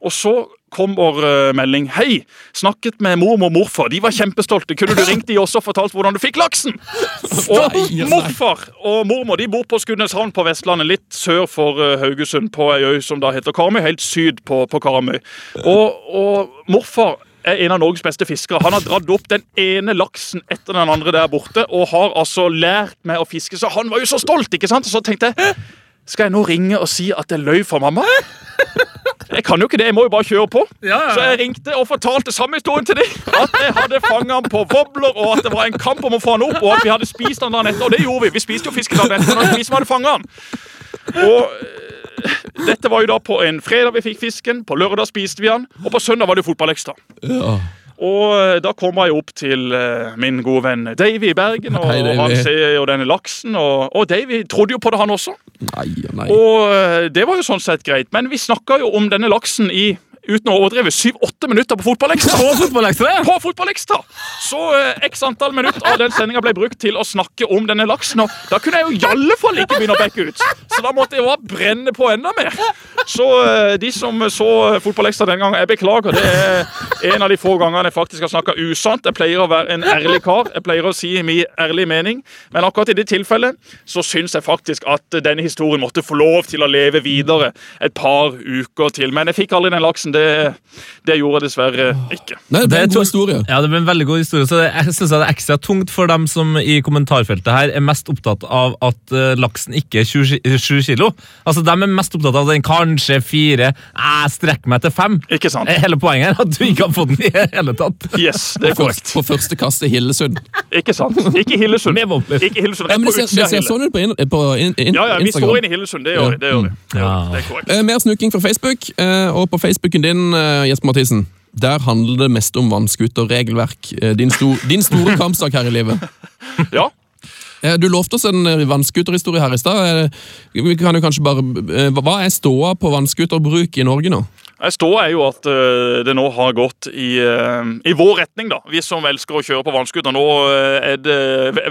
Og så kommer eh, melding. Hei, snakket med mormor og morfar. De var kjempestolte. Kunne du ringt de også og fortalt hvordan du fikk laksen? Og morfar og mormor de bor på Skudeneshavn på Vestlandet, litt sør for eh, Haugesund, på ei øy som da heter Karmøy, helt syd på, på Karmøy. Og, og morfar er en av Norges beste fiskere. Han har dratt opp den ene laksen etter den andre der borte, og har altså lært meg å fiske, så han var jo så stolt, ikke sant? Og så tenkte jeg skal jeg nå ringe og si at jeg løy for mamma? Jeg kan jo ikke det, jeg må jo bare kjøre på. Ja, ja, ja. Så jeg ringte og fortalte samme historien til dem. At jeg hadde fanget han på wobbler, og at det var en kamp om å få han opp, og at vi hadde spist han dagen etter. Og det gjorde vi. Vi spiste jo fisken dagen etter, vi som hadde fanget han. Og eh, dette var jo da på en fredag vi fikk fisken, på lørdag spiste vi han, og på søndag var det fotballekstra. Ja. Og eh, da kommer jeg opp til eh, min gode venn Davy i Bergen, og Hei, han ser jo denne laksen, og, og Davy trodde jo på det, han også. Nei nei. Og eh, det var jo sånn sett greit. Men vi snakka jo om denne laksen i uten å overdrive, syv-åtte minutter på fotballekstra. På fotballekstra! På fotballekstra! Så eh, x antall minutter av den sendinga ble brukt til å snakke om denne laksen. Og da kunne jeg jo i alle fall ikke begynne å backe ut. Så da måtte jeg bare brenne på enda mer. Så eh, de som så fotballekstra den gangen, jeg beklager. Det er en av de få gangene jeg faktisk har snakka usant. Jeg pleier å være en ærlig kar. Jeg pleier å si min ærlige mening. Men akkurat i det tilfellet så syns jeg faktisk at denne historien måtte få lov til å leve videre et par uker til. Men jeg fikk aldri den laksen. Det, det gjorde jeg dessverre ikke. Nei, det er en god historie. Ja, det ble en veldig god historie, så det, jeg synes det er ekstra tungt for dem som i kommentarfeltet her er mest opptatt av at eh, laksen ikke er 27 kilo. Altså, De er mest opptatt av den kanskje fire, jeg strekker meg til fem. Ikke sant? Eh, Hele poenget er at du ikke har fått den i det hele tatt. Yes, det er korrekt. på første kast i Hillesund. Ikke sant? Ikke Hillesund. Med våpen. Ikke Hillesund, Ja, rett men på det ser, utsida det av ser Hille. sånn ut på, in, på in, in, Ja, ja, vi Instagram. står inne i Hillesund, det gjør vi. Det, gjør vi. Det, Ja. det er korrekt. Eh, mer snuking fra Facebook, eh, og på Facebooken din, eh, Jesper Mathisen, der handler det mest om vannskuterregelverk. Eh, din, sto, din store kampsak her i livet. Ja. Eh, Du lovte oss en vannskuterhistorie her i stad. Vi kan jo kanskje bare Hva er ståa på vannskuterbruk i Norge nå? Ståa er jo at det nå har gått i, i vår retning, da. Vi som elsker å kjøre på vannskuter. Nå er det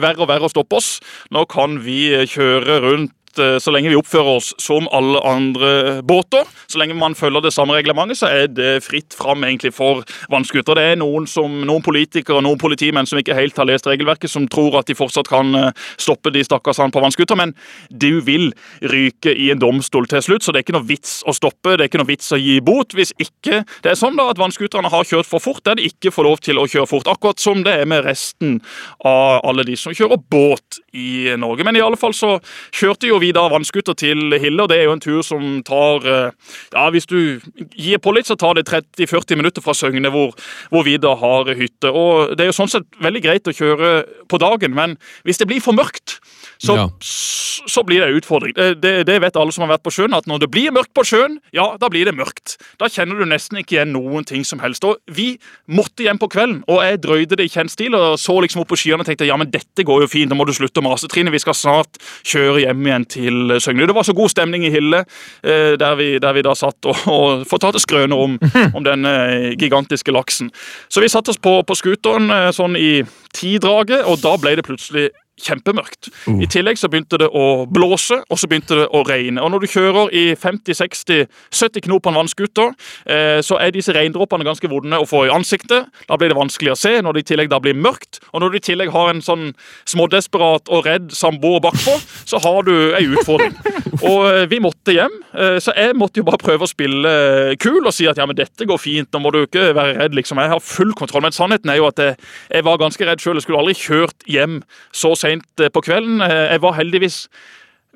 verre og verre å stoppe oss. Nå kan vi kjøre rundt eh, så lenge vi oppfører oss som alle andre båter, så lenge man følger det samme reglementet, så er det fritt fram egentlig for vannskuter. Det er noen, som, noen politikere og noen politimenn som ikke helt har lest regelverket, som tror at de fortsatt kan eh, stoppe de stakkarsene på vannskuter, men du vil ryke i en domstol til slutt, så det er ikke noe vits å stoppe, det er ikke noe vits å gi bot hvis ikke det er sånn da at vannskuterne har kjørt for fort, der de ikke får lov til å kjøre fort, akkurat som det er med resten av alle de som kjører båt i Norge. Men i alle fall så kjørte jo vi da vannskuter til Hille, og det er jo en tur som tar eh, Ja, hvis du gir på litt, så tar det 30-40 minutter fra Søgne, hvor, hvor vi da har hytte. Og det er jo sånn sett veldig greit å kjøre på dagen, men hvis det blir for mørkt, så, Ja. så blir det en utfordring. Det, det, vet alle som har vært på sjøen, at når det blir mørkt på sjøen, ja, da blir det mørkt. Da kjenner du nesten ikke igjen noen ting som helst. Og vi måtte hjem på kvelden, og jeg drøyde det i kjent stil og så liksom opp på skyene og tenkte ja, men dette går jo fint, nå må du slutte å mase, Trine. Vi skal snart kjøre hjem igjen til Søgne. Det var så god stemning i Hille, eh, der vi, der vi da satt og, og fortalte skrøner om, om den eh, gigantiske laksen. Så vi satte oss på, på scooteren eh, sånn i tidraget, og da ble det plutselig kjempemørkt. I tillegg så begynte det å blåse, og så begynte det å regne. Og når du kjører i 50-60-70 knop på en vannskuter, eh, så er disse regndråpene ganske vonde å få i ansiktet. Da blir det vanskelig å se når det i tillegg da blir mørkt. Og når du i tillegg har en sånn smådesperat og redd samboer bakpå, så har du ei utfordring. Og eh, vi måtte hjem, eh, så jeg måtte jo bare prøve å spille kul og si at ja, men dette går fint, nå må du ikke være redd, liksom. Jeg har full kontroll. Men sannheten er jo at jeg, jeg var ganske redd sjøl. Jeg skulle aldri kjørt hjem så seint eh, på kvelden. Eh, Jeg var heldigvis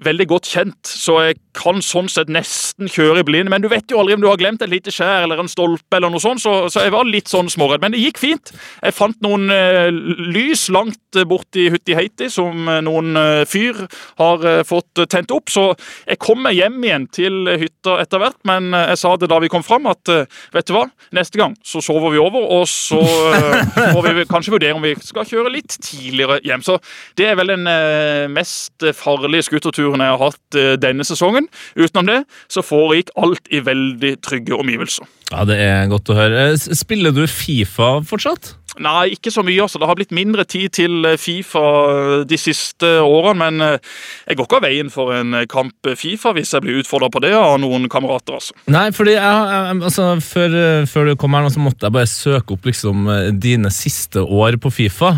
veldig godt kjent, så jeg kan sånn sett nesten kjøre i blind. Men du vet jo aldri om du har glemt et lite skjær eller en stolpe, eller noe sånt, så, så jeg var litt sånn småredd. Men det gikk fint. Jeg fant noen eh, lys langt borti Hutti Heiti som eh, noen eh, fyr har eh, fått tent opp, så jeg kom meg hjem igjen til hytta etter hvert. Men eh, jeg sa det da vi kom fram, at eh, vet du hva, neste gang så sover vi over, og så eh, får vi kanskje vurdere om vi skal kjøre litt tidligere hjem. Så det er vel den eh, mest farlige skuterturen jeg har hatt eh, denne sesongen. Utenom det så foregikk alt i veldig trygge omgivelser. Ja, Det er godt å høre. Spiller du Fifa fortsatt? Nei, ikke så mye. altså. Det har blitt mindre tid til eh, Fifa eh, de siste årene. Men jeg går ikke av veien for en kamp Fifa hvis jeg blir utfordra på det av noen kamerater. altså. Nei, fordi jeg, jeg, altså, før, før du kom her nå, så måtte jeg bare søke opp liksom, dine siste år på Fifa.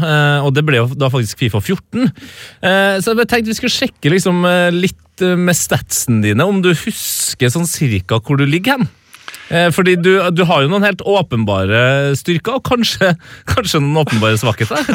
Og det ble jo da faktisk Fifa 14. Eh, så jeg bare tenkte vi skulle sjekke liksom, litt eh, med statsen dine, om du husker sånn cirka hvor du ligger hen. Eh, fordi du, du har jo noen helt åpenbare styrker, og kanskje, kanskje noen åpenbare svakheter.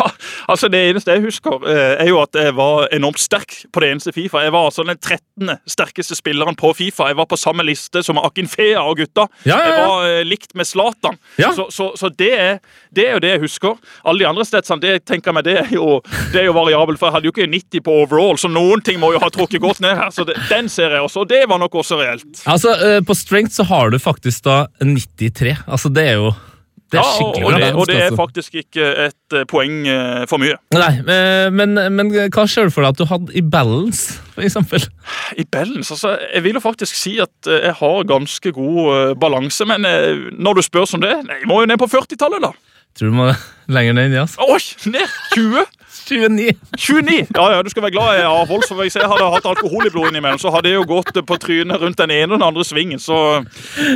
Ja, altså Det eneste jeg husker, eh, er jo at jeg var enormt sterk på det eneste Fifa. Jeg var altså den 13. sterkeste spilleren på Fifa. Jeg var på samme liste som Akin Fea og gutta. Ja, ja, ja. Jeg var eh, likt med Zlatan. Så, så, så det, er, det er jo det jeg husker. Alle de andre stedsene, det tenker jeg meg, det er jo, det er jo variabelt, for jeg hadde jo ikke 90 på overall, så noen ting må jo ha trukket godt ned her. Så det, den ser jeg også, og det var nok også reelt. Altså, eh, På strength så har du faktisk da 93. Altså, det er jo det er Ja, og, skikkelig det, og det er faktisk ikke et eh, poeng eh, for mye. Nei, eh, men, men hva du for deg at du hadde i balance, for eksempel? I balance, altså, Jeg vil jo faktisk si at jeg har ganske god balanse, men når du spør som det, jeg må jo ned på 40-tallet, da. Tror du må lenger ned, ja. Oi, ned 20! 29! 29! Ja, ja, du skal være glad jeg har holdt. for hvis jeg hadde hatt alkohol i blodet innimellom, så hadde jeg jo gått på trynet rundt den ene og den andre svingen, så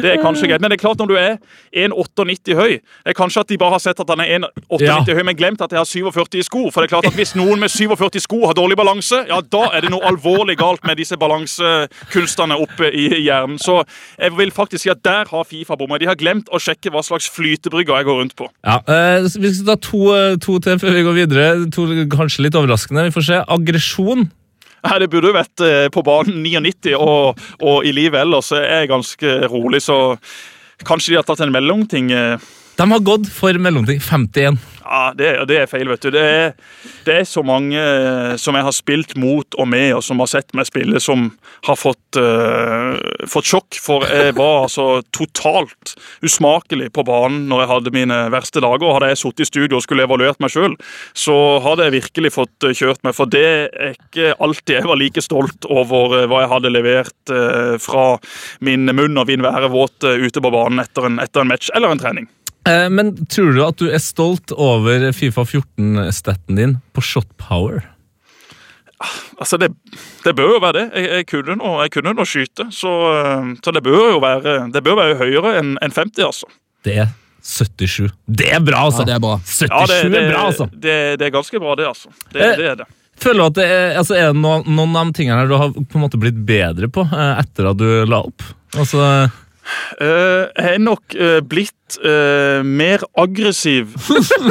det er kanskje greit. Men det er klart, når du er 1,98 høy det er Kanskje at de bare har sett at han er 1,98 Ja. høy, men glemt at jeg har 47 i sko. For det er klart at hvis noen med 47 sko har dårlig balanse, ja, da er det noe alvorlig galt med disse balansekunstene oppe i hjernen. Så jeg vil faktisk si at der har Fifa bomma. De har glemt å sjekke hva slags flytebrygger jeg går rundt på. Ja, eh, Vi skal ta to, eh, to til før vi går videre. To kanskje litt overraskende. Vi får se. Aggresjon. Nei, Det burde jo vært eh, på banen 99, og, og i livet ellers er jeg ganske rolig, så kanskje de har tatt en mellomting. eh. De har gått for mellomting 51. Ja, det, det er feil, vet du. Det er, det er så mange eh, som jeg har spilt mot og med, og som har sett meg spille, som har fått, uh, fått sjokk. For jeg var altså totalt usmakelig på banen når jeg hadde mine verste dager. Hadde jeg sittet i studio og skulle evaluert meg sjøl, så hadde jeg virkelig fått eh, kjørt meg. For det er ikke alltid jeg var like stolt over hva jeg hadde levert uh, fra min munn og min være våt ute på banen etter en, etter en match eller en trening. Eh, Men tror du at du er stolt over Fifa 14-staten din på shot power? Altså, det, det bør jo være det. Jeg, jeg, kunne, nå, jeg kunne nå skyte, så, eh, så det bør jo være, det bør være høyere enn en 50, altså. Det er 77. Det er bra, altså! Ja, det er bra. 77 Ja, det, det, er bra, altså! det, det er ganske bra, det, altså. Det, Eh, det er det. Føler du at det er, altså, er det noen, noen av de tingene her du har på en måte blitt bedre på eh, etter at du la opp? Altså, Jeg er nok uh, blitt uh, mer aggressiv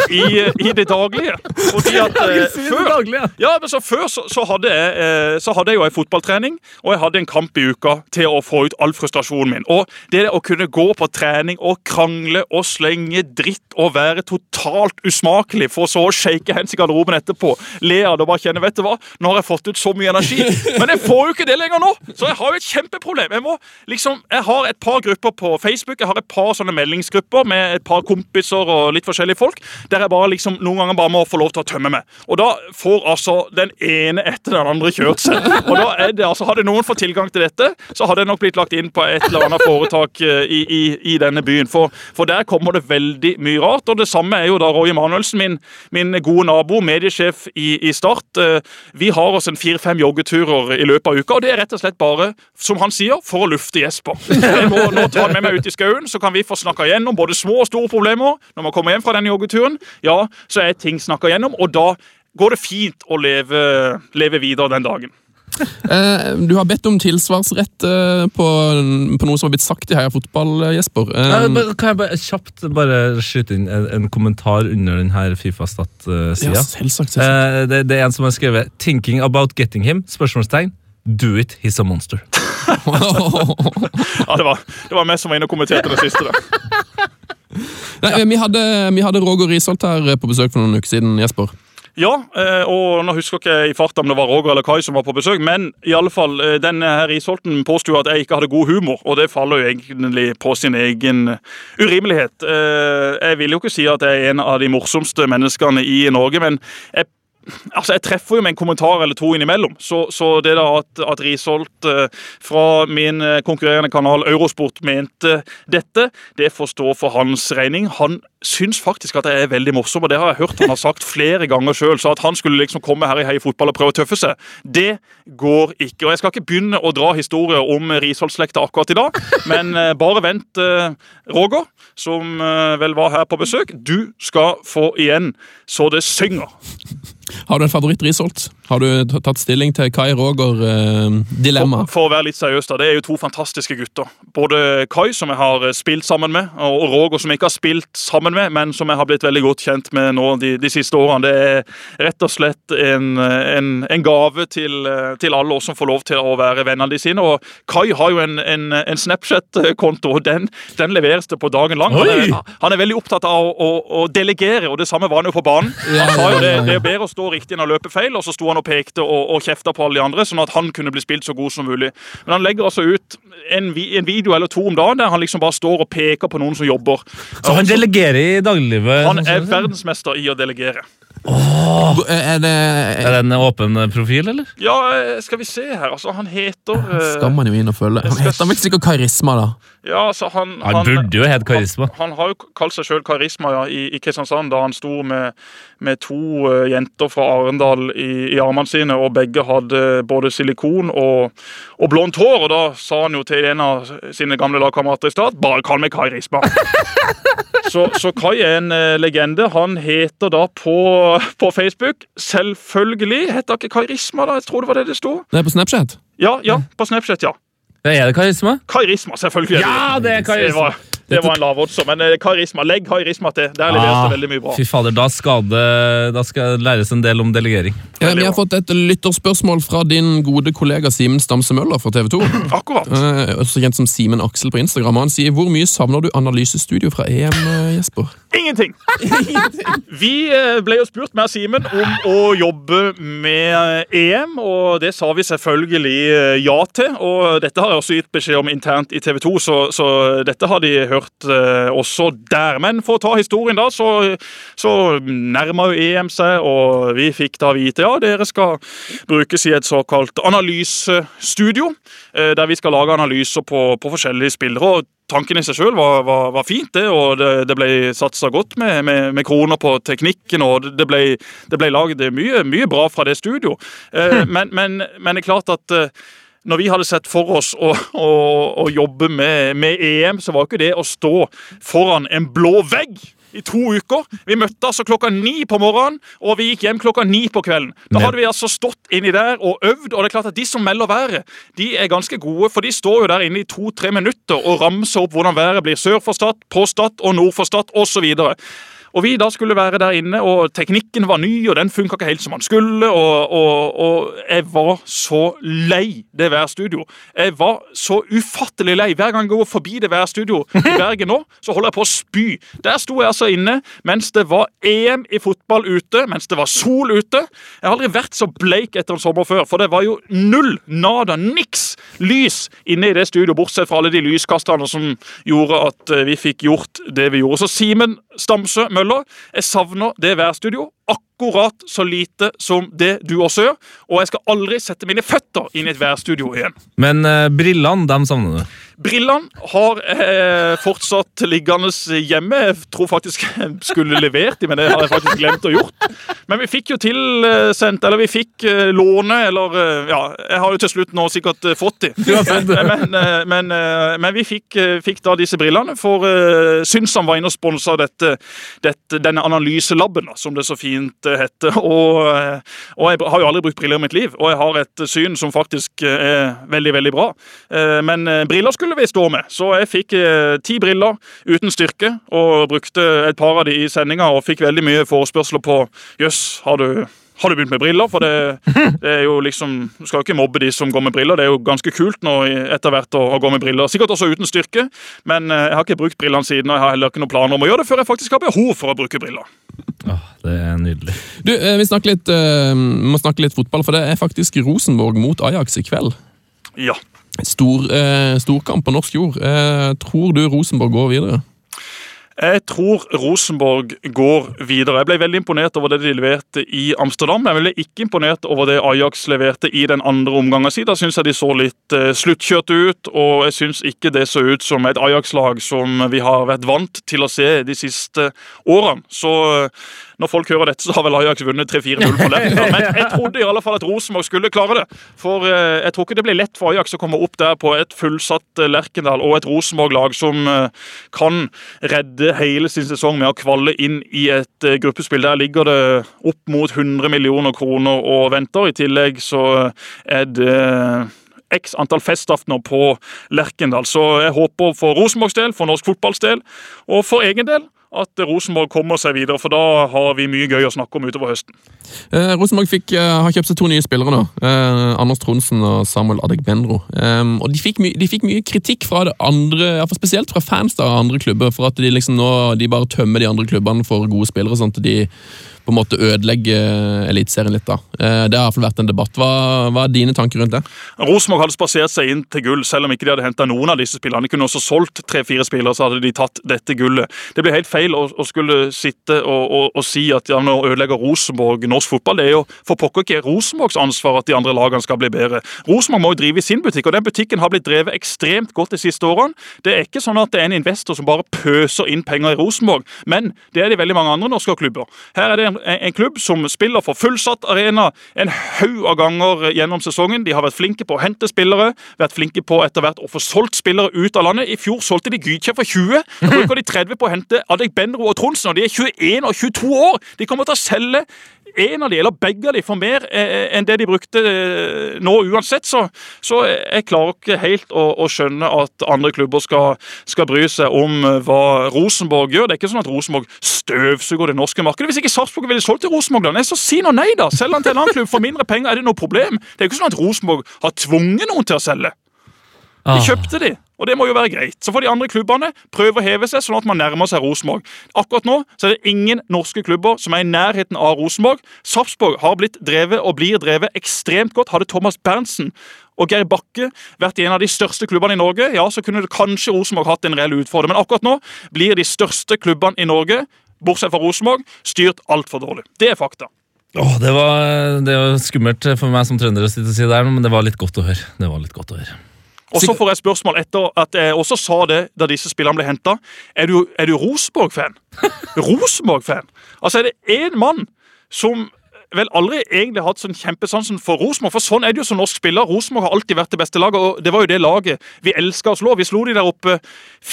i, i det daglige. Fordi at før ja. Men så Før så, så, hadde jeg, så hadde jeg jo en fotballtrening, og jeg hadde en kamp i uka til å få ut all frustrasjonen min. Og det å kunne gå på trening og krangle og slenge dritt og være totalt usmakelig, for så å shake hands i garderoben etterpå, le av det og bare kjenne Vet du hva, nå har jeg fått ut så mye energi. Men jeg får jo ikke det lenger nå! Så jeg har jo et kjempeproblem. Jeg må liksom, jeg har et par grupper på Facebook, jeg har et par sånne meldingsgrupper med et par kompiser og litt forskjellige folk, der jeg bare liksom noen ganger bare må få lov til å tømme meg. Og da får altså den ene etter den andre kjørt seg. Og da er det altså, Hadde noen fått tilgang til dette, så hadde det nok blitt lagt inn på et eller annet foretak eh, i, i, i denne byen. For, for der kommer det veldig mye rart. Og det samme er jo da Roy Emanuelsen, min, min gode nabo, mediesjef i, i Start. Eh, Vi har oss en fire-fem joggeturer i løpet av uka, og det er rett og slett bare, som han sier, for å lufte Jesper. Jeg må nå tar han med meg ut i skauen, så kan vi få snakka igjennom både små og store problemer. Når man kommer hjem fra den joggeturen, ja, så er ting snakka igjennom, og da går det fint å leve, leve videre den dagen. Eh, du har bedt om tilsvarsrett eh, på, på noe som har blitt sagt i Heia Fotball, eh, Jesper. Eh, Ja, Kan jeg bare kjapt bare skyte inn en, en kommentar under denne Fifa-stat-sida? ja, selvsagt. selvsagt. Eh, det, det er en som har skrevet 'Thinking about getting him?' spørsmålstegn. Do it, he's a monster. Ja, Det var, det var meg som var inne og kommenterte det siste. der. Nei, vi, hadde, vi hadde Roger Risholt her på besøk for noen uker siden, Jesper. Ja, eh, og nå husker jeg ikke i farta om det var Roger eller Kai som var på besøk, men i alle fall, eh, denne her Isholten påsto at jeg ikke hadde god humor, og det faller jo egentlig på sin egen urimelighet. Eh, Jeg vil jo ikke si at jeg er en av de morsomste menneskene i Norge, men jeg Altså, Jeg treffer jo med en kommentar eller to innimellom. Så, så det da at, at Risholt eh, fra min eh, konkurrerende kanal Eurosport mente dette, det får stå for hans regning. Han syns faktisk at jeg er veldig morsom, og det har jeg hørt han har sagt flere ganger sjøl. Så at han skulle liksom komme her i Heia Fotball og prøve å tøffe seg, det går ikke. Og jeg skal ikke begynne å dra historier om Risholt-slekta akkurat i dag, men eh, bare vent, Roger, som vel var her på besøk. Du skal få igjen så det synger. Har du en favoritt-Risholt? Har du tatt stilling til Kai Roger-dilemma? For, for å være litt seriøs, da, det er jo to fantastiske gutter. Både Kai, som jeg har eh, spilt sammen med, og og Roger, som jeg ikke har spilt sammen med, men som jeg har blitt veldig godt kjent med nå de, de siste årene. Det er rett og slett en, en, en gave til, eh, til alle oss som får lov til å være vennene de sine. Og Kai har jo en, en, en Snapchat-konto, og den, den leveres det på dagen lang. Han er, han er veldig opptatt av å, å, å delegere, og det samme var han jo på banen. Han sa jo det, det er bedre å stå riktig enn å løpe feil, og så sto han og pekte og, og kjefta på alle de andre, sånn at han kunne bli spilt så god som mulig. Men han legger altså ut en, en video eller to om dagen der han liksom bare står og peker på noen som jobber. Så han delegerer i dagliglivet? Han sånn er verdensmester i å delegere. Oh, Er det Er det en åpen eh, profil, eller? Ja, eh, skal vi se her. Altså, han heter eh, Skal man jo inn og følge. Han heter vel sikkert Karisma, da. Ja, altså, han, Han burde jo hete Karisma. Han, han har jo kalt seg sjøl Karisma ja, i, i Kristiansand, da han sto med, med to eh, jenter fra Arendal i, i armene sine, og begge hadde både silikon og, og blondt hår. Og da sa han jo til en av sine gamle lagkamerater i stad bare kall meg Karisma. Så, så Kai er en eh, legende. Han heter da på, på Facebook Selvfølgelig heter ikke Karisma, da. Jeg tror det var det det sto. Det er på Snapchat. Ja, ja, på Snapchat, ja. Er det karisma? Karisma, selvfølgelig. Ja, det er karisma. Det var, en lav odds, men eh, karisma. Legg karisma til. Der leveres Ah, det veldig mye bra. Fy fader, da skal det da skal det læres en del om delegering. Ja, vi har fått et lytterspørsmål fra din gode kollega Simen Stamse Møller fra TV 2. Akkurat. Eh, også kjent som Simen Aksel på Instagram. Han sier hvor mye savner du analysestudio fra EM, eh, Jesper? Ingenting! Vi eh, ble jo spurt med Simen om å jobbe med EM, og det sa vi selvfølgelig ja til. Og dette har jeg også gitt beskjed om internt i TV 2, så, så dette har de hørt eh, også der. Men for å ta historien, da, så, så nærma jo EM seg, og vi fikk da vite ja, dere skal brukes i et såkalt analysestudio, eh, der vi skal lage analyser på, på forskjellige spillere. og tanken i seg sjøl var, var, var fint, det, og det, det ble satsa godt med, med, med kroner på teknikken. og Det ble, det ble laget mye, mye bra fra det studio. Eh, men, men, men det er klart at eh, når vi hadde sett for oss å, å, å jobbe med, med EM, så var ikke det å stå foran en blå vegg i to uker. Vi møtte altså klokka ni på morgenen, og vi gikk hjem klokka ni på kvelden. Da hadde vi altså stått inni der og øvd, og det er klart at de som melder været, de er ganske gode, for de står jo der inne i to-tre minutter og ramser opp hvordan været blir sør for Stad, på Stad og nord for Stad osv. Og vi da skulle være der inne, og teknikken var ny, og den funka ikke helt som den skulle. Og, og, og jeg var så lei det værstudio. Jeg var så ufattelig lei. Hver gang jeg går forbi det værstudio i Bergen nå, så holder jeg på å spy. Der sto jeg altså inne mens det var EM i fotball ute, mens det var sol ute. Jeg har aldri vært så bleik etter en sommer før, for det var jo null, nada, niks lys inne i det studioet, bortsett fra alle de lyskasterne som gjorde at eh, vi fikk gjort det vi gjorde. Så Simen Stamsø Møller, jeg savner det værstudio akkurat så lite som det du også gjør, og jeg skal aldri sette mine føtter inn i et værstudio igjen. Men uh, brillene, dem savner du. Brillene har eh, fortsatt liggende hjemme. Jeg tror faktisk jeg skulle levert dem, men det har jeg faktisk glemt å gjort. Men vi fikk jo tilsendt, eller vi fikk eh, låne, eller eh, Ja, jeg har jo til slutt nå sikkert eh, fått dem. Men, eh, men, eh, men vi fikk, eh, fikk da disse brillene, for uh, Synsam var inne og sponsa dette, dette, denne analyselaben, som det så fint eh, heter. Og, eh, og jeg har jo aldri brukt briller i mitt liv, og jeg har et syn som faktisk eh, er veldig, veldig bra. Eh, Men briller briller skulle vi stå med, så jeg fikk eh, ti briller uten styrke, og brukte et par av de i sendinga, og fikk veldig mye forespørsler på Jøss, har du har du begynt med briller? For det, det er jo liksom Du skal jo ikke mobbe de som går med briller. Det er jo ganske kult nå etter hvert å, å gå med briller. Sikkert også uten styrke, men eh, jeg har ikke brukt brillene siden, og jeg har heller ikke noen planer om å gjøre det før jeg faktisk har behov for å bruke briller. Åh, det er nydelig. Du, eh, Vi snakker litt, eh, må snakke litt fotball, for det er faktisk Rosenborg mot Ajax i kveld. Ja. Stor, eh, storkamp på norsk jord. Eh, tror du Rosenborg går videre? Jeg tror Rosenborg går videre. Jeg ble veldig imponert over det de leverte i Amsterdam. Jeg ble ikke imponert over det Ajax leverte i den andre omgangen sin. Da syns jeg de så litt sluttkjørte sluttkjørt ut, og jeg syns ikke det så ut som et Ajax-lag som vi har vært vant til å se de siste årene. Så eh, når folk hører dette, så har vel Ajax vunnet 3-4-0 på Lerkendal. Men jeg trodde i alle fall at Rosenborg skulle klare det. For eh, jeg tror ikke det blir lett for Ajax å komme opp der på et fullsatt eh, Lerkendal og et Rosenborg-lag som eh, kan redde hele sin sesong med å kvalle inn i et gruppespill. Der ligger det opp mot 100 millioner kroner og venter. I tillegg så er det x antall festaftener på Lerkendal. Så jeg håper for Rosenborgs del, for norsk fotballs del og for egen del at Rosenborg kommer seg videre, for da har vi mye gøy å snakke om utover høsten. Eh, Rosenborg fikk, eh, har kjøpt seg to nye spillere nå. Eh, Anders Tronsen og Samuel Adegbenro. Um, og de fikk, de fikk mye kritikk fra det andre, ja, spesielt fra fans av andre klubber, for at de liksom nå de bare tømmer de andre klubbene for gode spillere. sånn at de på en måte ødelegge eh, Eliteserien litt. da. Eh, Det har i hvert fall vært en debatt. Hva, hva er dine tanker rundt det? Rosenborg hadde spasert seg inn til gull, selv om ikke de hadde henta noen av disse spillerne. De kunne også solgt tre-fire spillere, så hadde de tatt dette gullet. Det blir helt feil å, å skulle sitte og, og, og si at ja, nå ødelegger Rosenborg norsk fotball. Det er jo for pokker ikke Rosenborgs ansvar at de andre lagene skal bli bedre. Rosenborg må jo drive i sin butikk, og den butikken har blitt drevet ekstremt godt de siste årene. Det er ikke sånn at det er en investor som bare pøser inn penger i Rosenborg, men det er det veldig mange andre norske klubber. Her er det en, en klubb som spiller for fullsatt arena en haug av ganger gjennom sesongen. De har vært flinke på å hente spillere, vært flinke på etter hvert å få solgt spillere ut av landet. I fjor solgte de Gytkjær for 20. Da bruker de 30 på å hente Adek Benro og Tronsen, og de er 21 og 22 år! De kommer til å selge en av de, eller begge av de, for mer eh, enn det de brukte eh, nå uansett. Så, så jeg klarer ikke helt å, å skjønne at andre klubber skal, skal bry seg om eh, hva Rosenborg gjør. Det er ikke sånn at Rosenborg støvsuger det norske markedet. Hvis ikke Sarpsborg ville solgt til Rosenborg, da, nei, så si nå nei, da! Selger han til en annen klubb for mindre penger. Er det noe problem? Det er ikke sånn at Rosenborg har tvunget noen til å selge. De kjøpte de, og det må jo være greit. Så får de andre klubbene prøve å heve seg, sånn at man nærmer seg Rosenborg. Akkurat nå så er det ingen norske klubber som er i nærheten av Rosenborg. Sarpsborg har blitt drevet og blir drevet ekstremt godt. Hadde Thomas Berntsen og Geir Bakke vært i en av de største klubbene i Norge, ja, så kunne det kanskje Rosenborg hatt en reell utfordring. Men akkurat nå blir de største klubbene i Norge, bortsett fra Rosenborg, styrt altfor dårlig. Det er fakta. Åh, det, var, det var skummelt for meg som trønder å si det der, men det var litt godt å høre. Det var litt godt å høre. Og så får jeg spørsmål etter at jeg også sa det da disse spillerne ble henta. Er du, er du Rosenborg-fan? Rosenborg-fan? Altså, er det én mann som vel aldri egentlig har hatt sånn kjempesansen for Rosenborg. For sånn er det jo som norsk spiller. Rosenborg har alltid vært det beste laget, og det var jo det laget vi elska å slå. Vi slo de der oppe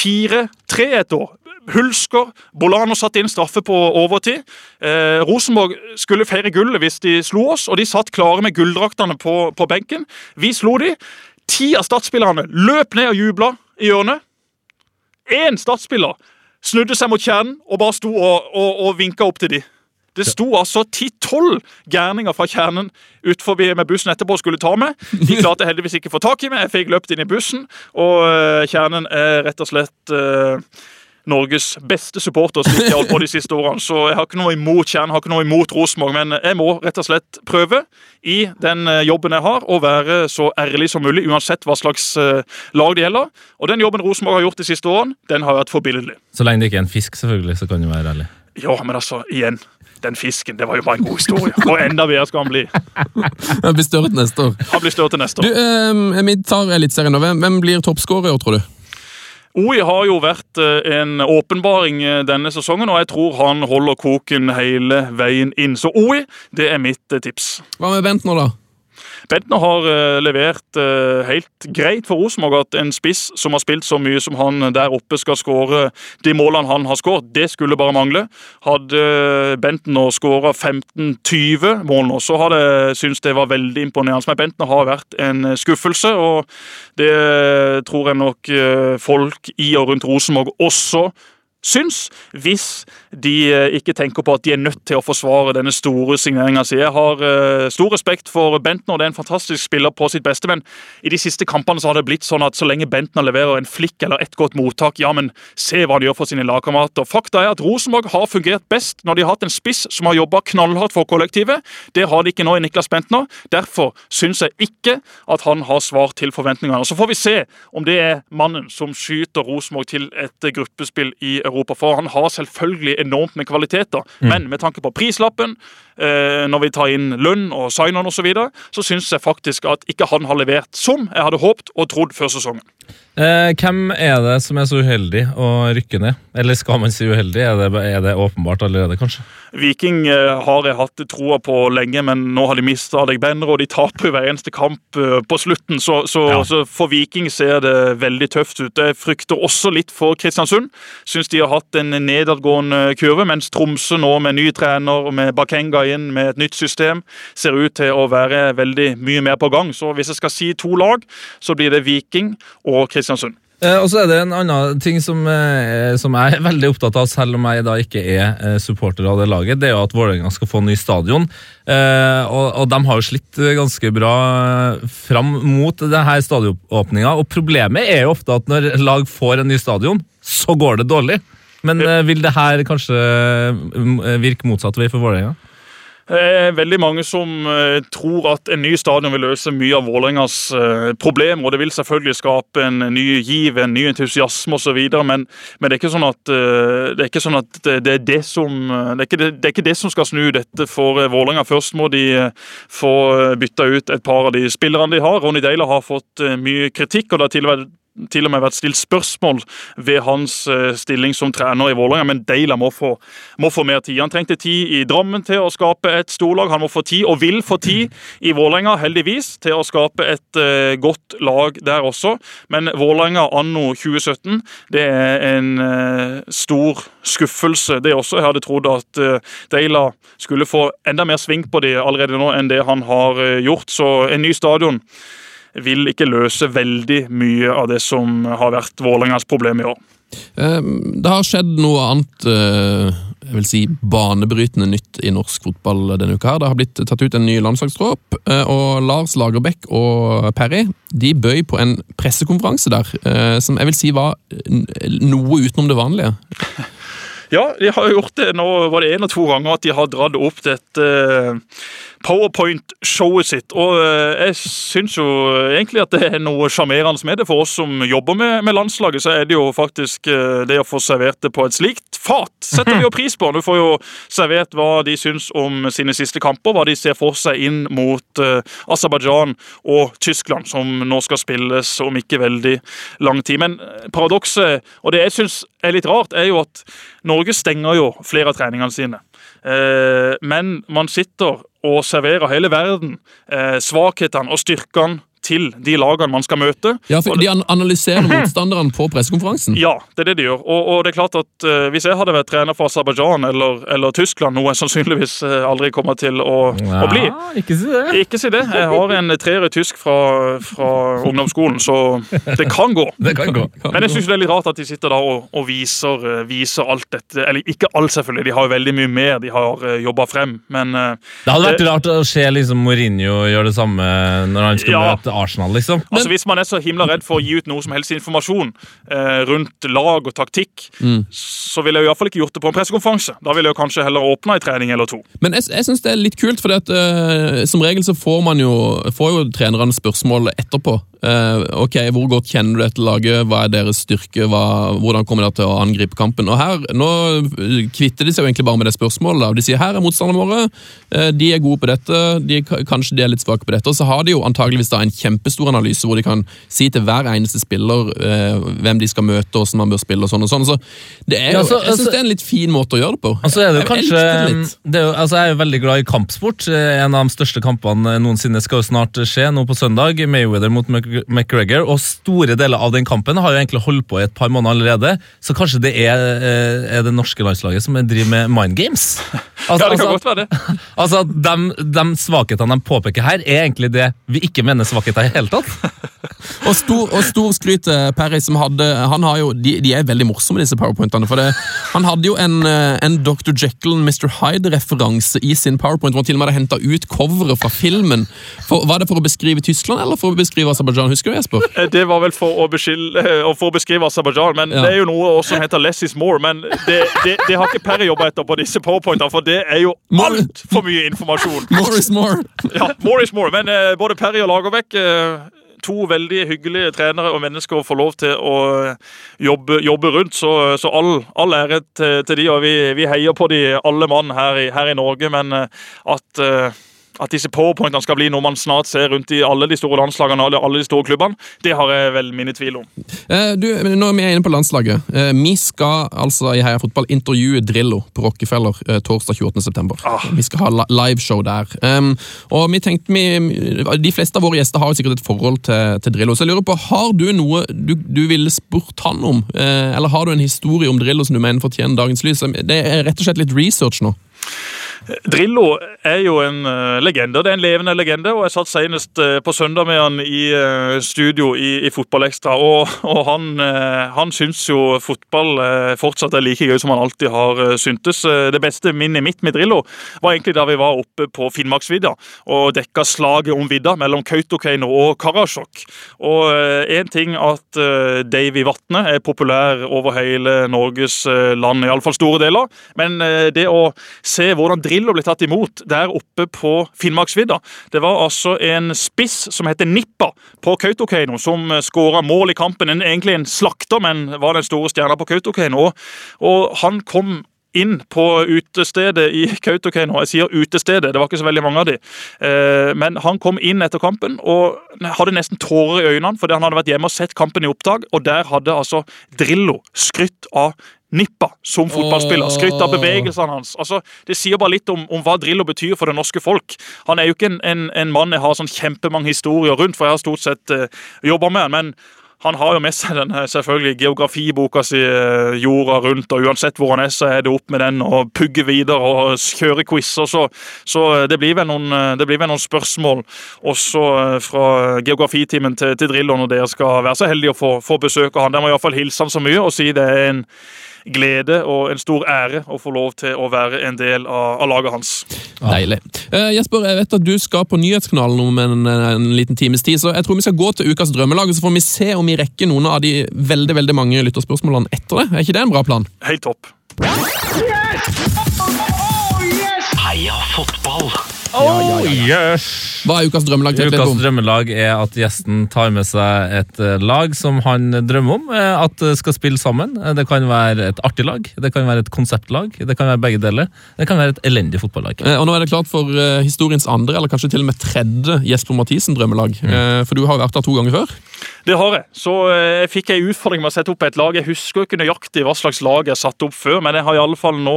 4-3 et år. Hulsker. Bolano satte inn straffe på overtid. Eh, Rosenborg skulle feire gullet hvis de slo oss, og de satt klare med gulldraktene på, på benken. Vi slo de. Ti av startspillerne løp ned og jubla i hjørnet. Én startspiller snudde seg mot kjernen og bare sto og, og, og vinka opp til de. Det sto altså ti-tolv gærninger fra kjernen utenfor med bussen etterpå og skulle ta meg. De klarte heldigvis ikke å få tak i meg. Jeg fikk løpt inn i bussen, og uh, kjernen er rett og slett uh, Norges beste supporter som jeg holdt på de siste årene. Så jeg har ikke noe imot Kjernen, har ikke noe imot Rosenborg, men jeg må rett og slett prøve i den uh, jobben jeg har, å være så ærlig som mulig, uansett hva slags lag det gjelder. Og den jobben Rosenborg har gjort de siste årene, den har vært forbilledlig. Så lenge det ikke er en fisk, selvfølgelig, så kan du være ærlig. Ja, men altså, igjen. Den fisken, det var jo bare en god historie. Og enda bedre skal han bli. Han blir større til neste år. Han blir større til neste Du, år. eh, Vi tar Eliteserien nå. Hvem, hvem blir toppskårer, tror du? OI har jo vært eh, en åpenbaring eh, denne sesongen, og jeg tror han holder koken hele veien inn. Så OI, det er mitt eh, tips. Hva med Bent nå, da? Bentner har eh, levert eh, helt greit for Rosenborg at en spiss som har spilt så mye som han der oppe, skal skåre de målene han har skåret. Det skulle bare mangle. Hadde eh, Bentner skåra 15-20 mål nå, så hadde jeg syntes det var veldig imponerende. Men Bentner har vært en skuffelse, og det tror jeg nok folk i og rundt Rosenborg også syns, hvis de eh, ikke tenker på at de er nødt til å forsvare denne store signeringa si. Jeg har eh, stor respekt for Bentner, det er en fantastisk spiller på sitt beste, men i de siste kampene så har det blitt sånn at så lenge Bentner leverer en flikk eller et godt mottak, ja, men se hva han gjør for sine lagkamerater. Fakta er at Rosenborg har fungert best når de har hatt en spiss som har jobba knallhardt for kollektivet. Det har de ikke nå i Niklas Bentner. Derfor syns jeg ikke at han har svar til forventningene. Så får vi se om det er mannen som skyter Rosenborg til et gruppespill i Europa. For han har selvfølgelig enormt med kvaliteter, men med tanke på prislappen, når vi tar inn lønn og sign-on osv., så, videre, så syns jeg faktisk at ikke han har levert som jeg hadde håpt og trodd før sesongen. Eh, hvem er det som er så uheldig å rykke ned? Eller skal man si uheldig? Er det, er det åpenbart allerede, kanskje? Viking eh, har jeg hatt troa på lenge, men nå har de mista deg Benner, og de taper jo hver eneste kamp eh, på slutten. Så, så, Ja. så for Viking ser det veldig tøft ut. Jeg frykter også litt for Kristiansund. Syns de har hatt en nedadgående kurve, mens Tromsø nå med ny trener og med Bakenga inn med et nytt system ser ut til å være veldig mye mer på gang. Så hvis jeg skal si to lag, så blir det Viking og Kristiansund. Eh, og så er det en annen ting som, eh, som jeg er veldig opptatt av, selv om jeg da ikke er eh, supporter av det laget, det er jo at Vålerenga skal få ny stadion. Og, og de har jo slitt ganske bra fram mot denne stadionåpninga. Og problemet er jo ofte at når lag får en ny stadion, så går det dårlig. Men vil det her kanskje virke motsatt vei for Vålerenga? Det er veldig mange som eh, tror at en ny stadion vil løse mye av Vålerengas eh, problemer. og Det vil selvfølgelig skape en ny giv, en ny entusiasme osv. Men, men det er ikke sånn at, eh, det er ikke, sånn at det, er det, som, det, er ikke det, det er ikke det som skal snu dette for eh, Vålerenga. Først må de eh, få bytta ut et par av de spillerne de har. Ronny Deila har fått eh, mye kritikk, og det har til og med til og med vært stilt spørsmål ved hans eh, stilling som trener i Vålerenga, men Deila må få, må få mer tid. Han trengte tid i Drammen til å skape et storlag. Han må få tid, og vil få tid i Vålerenga, heldigvis, til å skape et uh, godt lag der også. Men Vålerenga anno 2017, det er en uh, stor skuffelse, det også. Jeg hadde trodd at uh, Deila skulle få enda mer sving på det allerede nå enn det han har gjort. Så en ny stadion vil ikke løse veldig mye av det som har vært Vålerengas problem i år. Eh, Det har skjedd noe annet eh, jeg vil si banebrytende nytt i norsk fotball denne uka. her. Det har blitt tatt ut en ny landslagstropp, eh, og Lars Lagerbäck og Perry de bøy på en pressekonferanse der, som jeg vil si var noe utenom det vanlige. Ja, de har gjort det nå var det en og to ganger at de har dratt opp dette Powerpoint-showet sitt. Og eh, jeg syns jo egentlig at det er noe sjarmerende med det. For oss som jobber med, med landslaget, så er det jo faktisk eh, det å få servert det på et slikt fat, setter vi jo pris på. Du får jo servert hva de syns om sine siste kamper, hva de ser for seg inn mot uh, Aserbajdsjan og Tyskland, som nå skal spilles om ikke veldig lang tid. Men paradokset, og det jeg syns er litt rart, er jo at Norge stenger jo flere av treningene sine. Eh, men man sitter og serverer hele verden eh, svakhetene og styrkene til de lagene man skal møte. Ja, for De analyserer motstanderne på pressekonferansen. Ja, det er det de gjør. Og, og det er klart at uh, Hvis jeg hadde vært trener for Aserbajdsjan eller, eller Tyskland, noe jeg sannsynligvis eh, aldri kommer til å, å bli ikke si det. Ikke si det. Jeg har en treer i tysk fra, fra ungdomsskolen, så det kan gå. Det kan gå. Men jeg synes det er litt rart at de sitter da og, og viser, eh, viser alt dette. Eller ikke alt, selvfølgelig. De har jo veldig mye mer de har jobba frem. Men Det hadde vært rart å se liksom Mourinho gjøre det samme når han skal Ja. møte Arsenal, liksom. altså, hvis man er så himla redd for å gi ut noe som helst informasjon eh, rundt lag og taktikk, så ville jeg i hvert fall ikke gjort det på en pressekonferanse. Da ville jeg kanskje heller åpna en trening eller to. Men jeg, jeg syns det er litt kult, for som regel så får man jo, får jo trenerne spørsmål etterpå. Eh, ok, Hvor godt kjenner du dette laget? Hva er deres styrke? Hva, hvordan kommer dere til å angripe kampen? Og her, Nå kvitter de seg jo egentlig bare med det spørsmålet. De sier her er motstanderne våre, eh, de er gode på dette, de, kanskje de er litt svake på dette. Og så har de jo antageligvis da en kjempestor analyse hvor de kan si til hver eneste spiller eh, hvem de skal møte, hvordan man bør spille og sånn og sånn. Så det er jo, Ja, altså, jeg syns altså- det er en litt fin måte å gjøre det på. Altså er det jo kanskje det det er jo, altså Jeg er jo veldig glad i kampsport. Eh, En av de største kampene noensinne skal jo snart skje nå på søndag. Mayweather mot Mc- McGregor. Og store deler av den kampen har jo egentlig holdt på i et par måneder allerede. Så kanskje det er, eh, er det norske landslaget som driver med mind games? Altså, Ja, det kan altså- godt være det. Altså, de, de svakhetene de påpeker her, er egentlig det vi ikke mener svakheter i hele tatt. Og stor, og stor skryt til Perry, som hadde han har jo, de, de er veldig morsomme, disse powerpointene. for det, Han hadde jo en, eh, en Dr. Jekyll og Mr. Hyde-referanse i sin powerpoint, hvor han til og med hadde henta ut coveret fra filmen. For, var det for å beskrive Tyskland, eller for å beskrive Aserbajdsjan? Husker du, Jesper? Eh, Det var vel for å, beskylde, eh, for å beskrive Aserbajdsjan, men Ja. det er jo noe også som heter less is more. Men det, det, det har ikke Perry jobba etter på disse powerpointene, for det er jo altfor mye informasjon. More is more! Ja, more is more. Men eh, både Perry og Lagerbäck eh, To veldig hyggelige trenere og mennesker får lov til å eh, jobbe, jobbe rundt, så, så all, all ære til, til de, og vi, vi heier på de alle mann her i, her i Norge. Men eh, at, eh, at disse powerpointene skal bli noe man snart ser rundt i alle de store landslagene og alle, de store klubbene, det har jeg vel mine tvil om. Eh, du, er vi inne på landslaget. Eh, vi skal altså i Heia Fotball intervjue Drillo på Rockefeller eh, torsdag 28. september. Vi skal ha liveshow der. Um, og vi tenkte vi, De fleste av våre gjester har jo sikkert et forhold til, til Drillo. Så jeg lurer på, Har du noe du, du ville spurt han om? Eh, eller har du en historie om Drillo som du mener fortjener dagens lys? Det er rett og slett litt research nå. Drillo er jo en uh, legende. Det er en levende legende. og Jeg satt senest uh, på søndag med han i uh, studio i, i Fotballekstra. Og, og han, han syns jo fotball fortsatt er like gøy som han alltid har syntes. Det beste minnet mitt med Drillo var egentlig da vi var oppe på Finnmarksvidda og dekka slaget om vidda mellom Kautokeino og Karasjok. Og én ting at Davy Vatne er populær over hele Norges land, iallfall store deler, men det å se hvordan Drillo Drillo ble tatt imot der oppe på Finnmarksvidda. Det var altså en spiss som heter Nippa på Kautokeino, som skåra mål i kampen. En, egentlig en slakter, men var den store stjerna på Kautokeino. Og, og han kom inn på utestedet i Kautokeino. Jeg sier utestedet, det var ikke så veldig mange av de. Eh, men han kom inn etter kampen og hadde nesten tårer i øynene fordi han hadde vært hjemme og sett kampen i opptak, og der hadde altså Drillo skrytt av Nippa som fotballspiller. Skrytt av bevegelsene hans. Altså, det sier bare litt om, om, hva Drillo betyr for det norske folk. Han er jo ikke en, en, en mann jeg har sånn kjempemange historier rundt, for jeg har stort sett eh, jobba med han. men han har jo med seg den selvfølgelig geografiboka si uh, jorda rundt, og uansett hvor han er, så er det opp med den og pugge videre og kjøre quizer. Så, så det, blir noen, det blir vel noen spørsmål også fra geografitimen til, til Drillo når dere skal være så heldige å få, få besøk av han. Der må iallfall hilse han så mye og si det er en glede og en stor ære å få lov til å være en del av, av laget hans. Deilig. Uh, Jesper, jeg vet at du skal på Nyhetskanalen om en, en, liten times tid, så jeg tror vi skal gå til ukas drømmelag, så får vi se om vi rekker noen av de veldig veldig mange lytterspørsmålene etter det. Er ikke det en bra plan? Helt topp. Yes! Oh, yes! Heia fotball! Oh, yes. Hva er ukas drømmelag? til Ukas drømmelag er at gjesten tar med seg et eh, lag som han drømmer om eh, at skal spille sammen. Eh, det kan være et artig lag, det kan være et konseptlag, det kan være begge deler. Det kan være et elendig fotballag. Og Nå er det klart for historiens andre, eller kanskje til og med tredje Jesper Mathisen-drømmelag. Mm. For du har vært der to ganger før. Det har jeg. Så jeg fikk jeg utfordring med å sette opp et lag. Jeg husker ikke nøyaktig hva slags lag jeg satte opp før, men jeg har i alle fall nå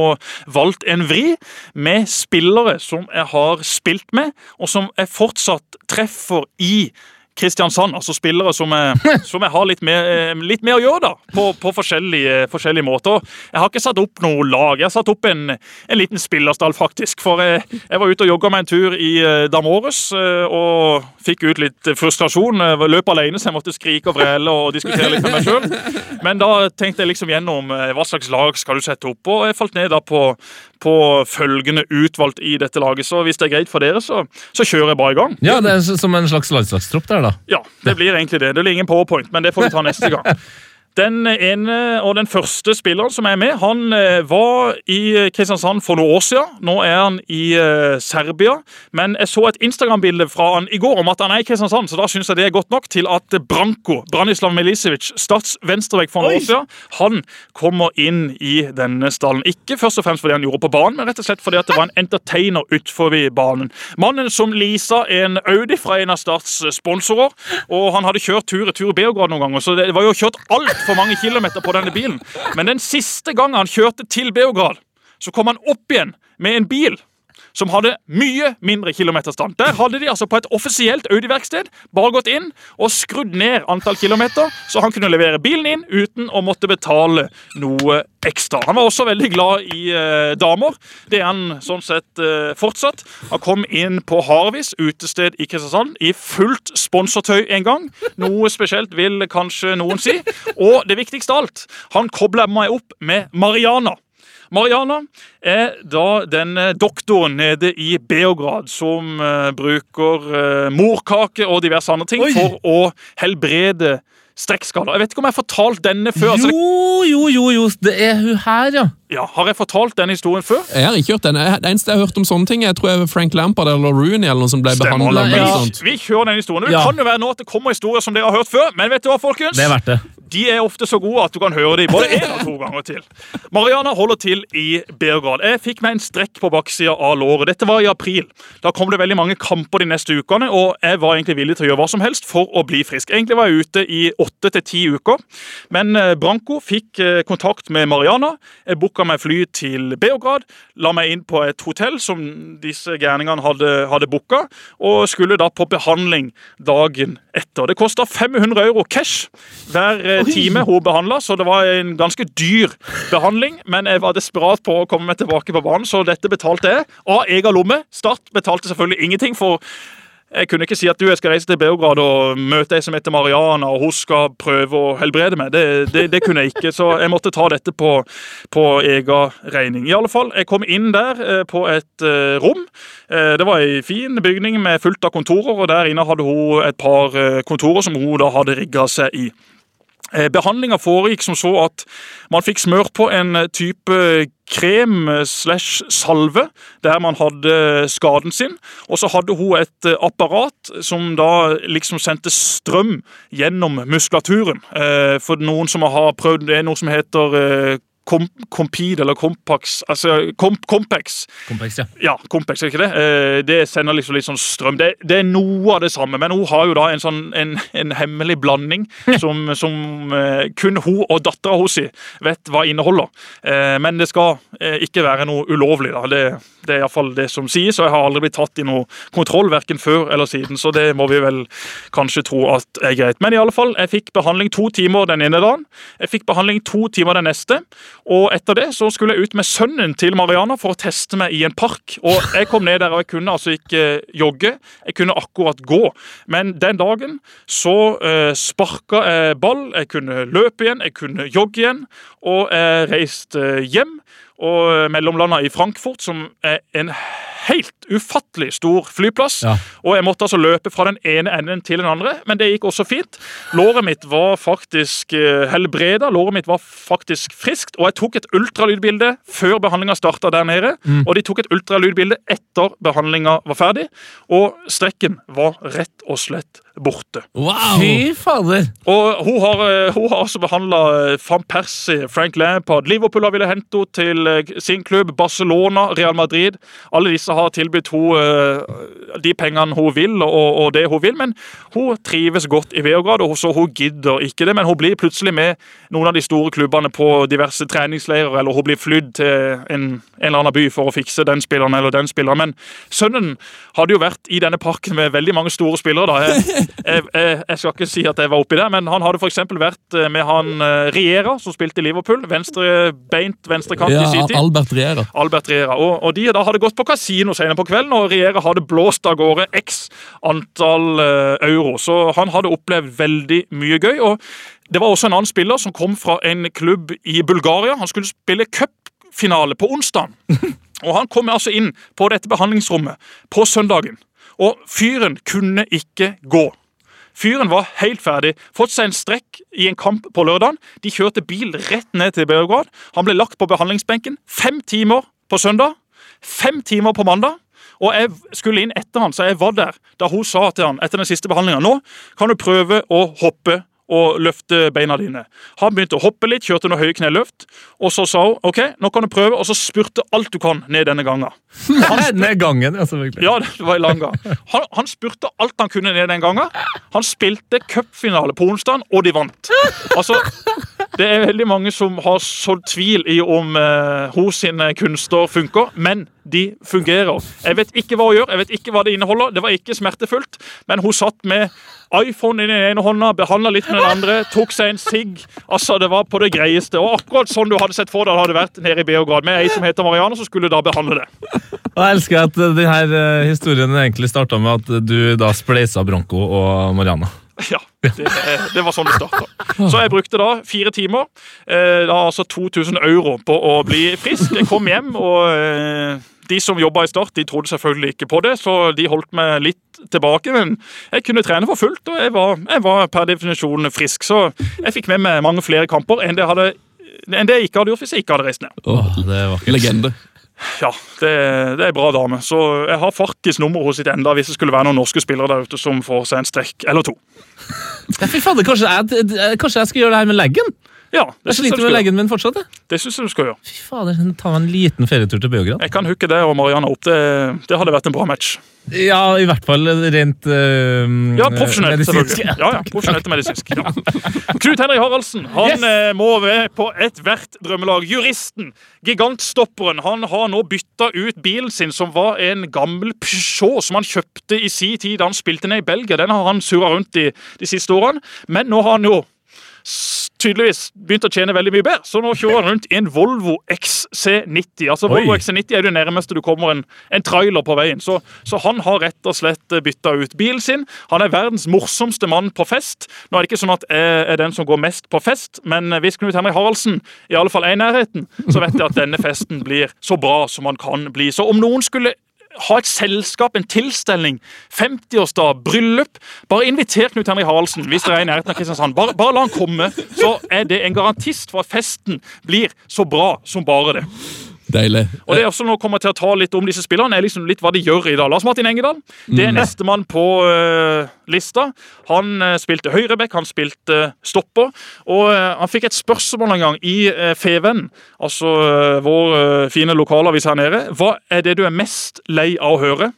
valgt en vri med spillere som jeg har spilt med, og som jeg fortsatt treffer i Kristiansand. altså Spillere som jeg, som jeg har litt mer, eh, litt med, å gjøre da, på, på forskjellige, forskjellige, måter. Jeg har ikke satt opp noe lag. Jeg har satt opp en, en liten spillerstall, faktisk. For jeg, jeg var ute og jogga meg en tur i uh, Damores uh, og fikk ut litt frustrasjon. Jeg løp alene, så jeg måtte skrike og vrele og diskutere litt med meg sjøl. Men da tenkte jeg liksom gjennom hva slags lag skal du sette opp, og jeg falt ned da på, på følgende utvalgt i dette laget. Så hvis det er greit for dere, så, så kjører jeg bare i gang. Ja, det er som en slags landslagstropp der, da. Ja, det blir egentlig det. Det blir ingen powerpoint, men det får vi ta neste gang. Den ene og den første spilleren som er med, han eh, var i Kristiansand for noen år siden. Nå er han i uh, Serbia. Men jeg så et Instagram-bilde fra han i går om at han er i Kristiansand, så da syns jeg det er godt nok til at Branko, Branislav Milisevic, Stats venstrebekk for noen år siden, han kommer inn i denne stallen. Ikke først og fremst fordi han gjorde på banen, men rett og slett fordi det var en entertainer utenfor banen. Mannen som leasa en Audi fra en av Starts sponsorer, og han hadde kjørt tur-retur Beograd noen ganger, så det var jo kjørt alt for mange kilometer på denne bilen. Men den siste gangen han kjørte til Beograd, så kom han opp igjen med en bil som hadde mye mindre kilometerstand. Der hadde de altså på et offisielt Audi-verksted bare gått inn og skrudd ned antall kilometer, så han kunne levere bilen inn uten å måtte betale noe ekstra. Han var også veldig glad i eh, damer. Det er han sånn sett eh, fortsatt. Han kom inn på Harvis, utested i Kristiansand, i fullt sponsortøy en gang. Noe spesielt vil kanskje noen si. Og det viktigste av alt, han kobla meg opp med Mariana. Mariana er da den eh, doktoren nede i Beograd som uh, bruker uh, morkake og diverse andre ting Oi. for å helbrede strekkskader. Jeg vet ikke om jeg har fortalt denne før. Altså, jo, jo, jo, jo, det er hun her, ja. Ja. Har jeg fortalt denne historien før? Jeg har ikke hørt den. Det eneste jeg har hørt om sånne ting, jeg tror jeg Frank Lampard eller Rooney eller noe som ble behandla. Ja. Vi kjører den historien. Det ja. kan jo være nå at det kommer historier som dere har hørt før, men vet du hva, folkens? Det er verdt det de er ofte så gode at du kan høre dem både én og to ganger til. Mariana holder til i Beograd. Jeg fikk meg en strekk på baksida av låret. Dette var i april. Da kom det veldig mange kamper de neste ukene, og jeg var egentlig villig til å gjøre hva som helst for å bli frisk. Egentlig var jeg ute i åtte til ti uker, men eh, Branko fikk eh, kontakt med Mariana. Jeg booka meg fly til Beograd, la meg inn på et hotell som disse gærningene hadde, hadde booka, og skulle da på behandling dagen etter. Det kosta 500 euro cash hver eh, time hun behandla, så det var en ganske dyr behandling. Men jeg var desperat på å komme meg tilbake på banen, så dette betalte jeg av egen lomme. Start betalte selvfølgelig ingenting, for jeg kunne ikke si at du jeg skal reise til Beograd og møte ei som heter Mariana, og hun skal prøve å helbrede meg. Det, det, det kunne jeg ikke, så jeg måtte ta dette på, på egen regning. I alle fall, Jeg kom inn der eh, på et eh, rom. Eh, det var ei fin bygning med fullt av kontorer, og der inne hadde hun et par kontorer som hun da hadde rigga seg i. Eh, Behandlinga foregikk som så at man fikk smørt på en eh, type krem eh, slash salve der man hadde skaden sin. Og så hadde hun et apparat som da liksom sendte strøm gjennom muskulaturen. For noen som har prøvd Det er noe som heter kom, Compede eller Compax Altså Com Compex. Compex, ja. Ja, Compex, er ikke det? Eh, Det sender liksom litt sånn strøm. Det, det er noe av det samme, men hun har jo da en sånn en, en hemmelig blanding som, som eh, kun hun og dattera hennes vet hva inneholder. Eh, Men det skal ikke være noe ulovlig. da. Det, det er iallfall det som sies, og jeg har aldri blitt tatt i noe kontroll, verken før eller siden, så det må vi vel kanskje tro at er greit. Men i alle fall, jeg fikk behandling to timer den ene dagen. Jeg fikk behandling to timer den neste. Og etter det så skulle jeg ut med sønnen til Mariana for å teste meg i en park. Og jeg kom ned der, og jeg kunne altså ikke jogge. Jeg kunne akkurat gå. Men den dagen så eh, sparka jeg ball. Jeg kunne løpe igjen, jeg kunne jogge igjen. Og jeg reiste hjem og mellomlanda i Frankfurt, som er en helt ufattelig stor flyplass. Ja. Og jeg måtte altså løpe fra den ene enden til den andre, men det gikk også fint. Låret mitt var faktisk eh, helbreda, låret mitt var faktisk friskt, og jeg tok et ultralydbilde før behandlinga starta der nede, og de tok et ultralydbilde etter behandlinga var ferdig, og strekken var rett og slett borte. Wow! Fy fader! Og hun har, eh, hun har også behandla Van Persie, Frank Lampard, Liverpool har ville hente henne til eh, sin klubb, Barcelona, Real Madrid. Alle disse har tilbudt henne eh, de pengene hun vil, og, og det hun vil, men hun trives godt i Beograd, og så hun gidder ikke det. Men hun blir plutselig med noen av de store klubbene på diverse treningsleirer, eller hun blir flydd til en, en eller annen by for å fikse den spilleren eller den spilleren. Men sønnen hadde jo vært i denne parken med veldig mange store spillere. da. Jeg, jeg, skal ikke si at jeg var oppi det, men han hadde f.eks. vært eh, med han eh, Riera, som spilte i Liverpool. Venstrebeint venstrekant Ja, i sin tid. Albert Riera. Albert Riera. Og, og de da hadde gått på kasino senere på kvelden, og Riera hadde blåst av gårde x antall eh, euro. Så han hadde opplevd veldig mye gøy. og Det var også en annen spiller som kom fra en klubb i Bulgaria. Han skulle spille cupfinale på onsdag. Og han kom altså inn på dette behandlingsrommet på søndagen. Og fyren kunne ikke gå. Fyren var helt ferdig. Fått seg en strekk i en kamp på lørdagen. De kjørte bil rett ned til Beograd. Han ble lagt på behandlingsbenken. Fem timer på søndag. Fem timer på mandag. Og jeg skulle inn etter han, så jeg var der da hun sa til han etter den siste behandlinga nå kan du prøve å hoppe og løfte beina dine. Han begynte å hoppe litt, kjørte noen høye kneløft, og så sa hun ok, nå kan du prøve, og så spurte alt du kan ned denne ganga. Ned gangen, ja, selvfølgelig. Ja, det var en lang gang. Han, han spurte alt han kunne ned den gangen. Han spilte cupfinale på onsdag, og de vant. Altså, Det er veldig mange som har sådd tvil i om eh, hos sine kunster funker, men de fungerer. Jeg vet ikke hva hun gjør, jeg vet ikke hva det inneholder. Det var ikke smertefullt, men hun satt med iPhone i den ene hånda, behandla litt med den andre, tok seg en sigg. Altså, det var på det greieste. Og akkurat sånn du hadde sett for deg det hadde vært nede i Beograd, med ei som heter Marianne, som skulle da behandle det. Og jeg elsker at denne historien egentlig starta med at du da spleisa Bronco og Mariana. Ja, det, det var sånn det starta. Så jeg brukte da fire timer, eh, da altså 2000 euro på å bli frisk. Jeg kom hjem, og eh, de som jobba i Start, de trodde selvfølgelig ikke på det, så de holdt meg litt tilbake. Men jeg kunne trene for fullt, og jeg var, jeg var per definisjon frisk. Så jeg fikk med meg mange flere kamper enn det, hadde, enn det jeg ikke hadde gjort hvis jeg ikke hadde reist ned. Åh, Det er ikke legende. Ja, det, det er en bra dame. Så jeg har faktisk nummeret hos sitt enda hvis det skulle være noen norske spillere der ute som får seg en strekk eller to. Ja, fy fader, kanskje kanskje jeg skal gjøre det her med leggen? Ja, det Jeg sliter med leggen min fortsatt. jeg. Det synes jeg du skal gjøre. Fy fader, Ta meg en liten ferietur til Beograd. Jeg kan hooke deg og Marianne opp. Det, det hadde vært en bra match. Ja, i hvert fall rent øh, Ja, profesjonelt, medisinsk. selvfølgelig. Ja, ja, profesjonelt og medisinsk. Ja. Knut Henrik Haraldsen han eh, må være på ethvert drømmelag. Juristen, gigantstopperen, han har nå bytta ut bilen sin, som var en gammel Peugeot som han kjøpte i sin tid da han spilte ned i Belgia. Den har han surra rundt i de siste årene. Men nå har han jo tydeligvis begynt å tjene veldig mye bedre, så nå kjører han rundt i en Volvo XC90. Altså Oi. Volvo XC90 er det nærmeste du kommer en, en trailer på veien. Så, så han har rett og slett bytta ut bilen sin. Han er verdens morsomste mann på fest. Nå er det ikke sånn at jeg er den som går mest på fest, men hvis Knut Henrik Haraldsen i alle fall er i nærheten, så vet jeg at denne festen blir så bra som han kan bli. Så om noen skulle ha et selskap, en tilstelning, 50-årsdag, bryllup. Bare inviter Knut Henrik Haraldsen hvis dere er i nærheten av Kristiansand. Bare, bare la han komme, så er det en garantist for at festen blir så bra som bare det. Deilig. Og det er også nå kommer jeg til å ta litt om disse spillerne, er liksom litt hva de gjør i dag. Lars Martin Engedal det er nestemann på uh, lista. Han uh, spilte høyreback, han spilte uh, stopper. Og han fikk et spørsmål en gang i Feven, altså vår fine lokalavis her nede. Hva er det du er mest lei av å høre?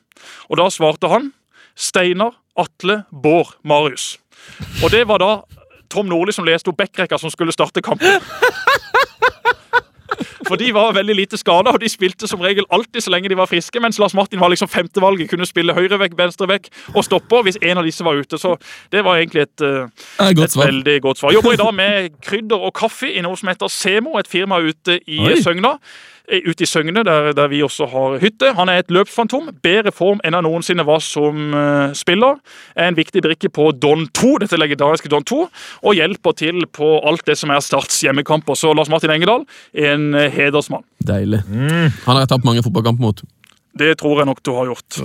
Og da svarte han Steinar, Atle, Bård, Marius. Og det var da Tom Nordli som leste opp backrekka som skulle starte kampen. For de var veldig lite skada, og de spilte som regel alltid så lenge de var friske. Mens Lars Martin var liksom femtevalget, kunne spille høyrevekk, venstrevekk og stopper hvis en av disse var ute. Så det var egentlig et, eh, godt et svar. veldig godt svar. Jobber i dag med krydder og kaffe i noe som heter Semo, et firma ute i Oi. Søgna. Ute i Søgne, der, der vi også har hytte. Han er et løpsfantom. Bedre form enn han noensinne var som uh, spiller. Er en viktig brikke på Don 2, dette legendariske Don 2, og hjelper til på alt det som er Starts hjemmekamper. Så Lars Martin Engedal en eh, hedersmann. Deilig. Han har jeg tapt mange fotballkamper mot. Det tror jeg nok du har gjort.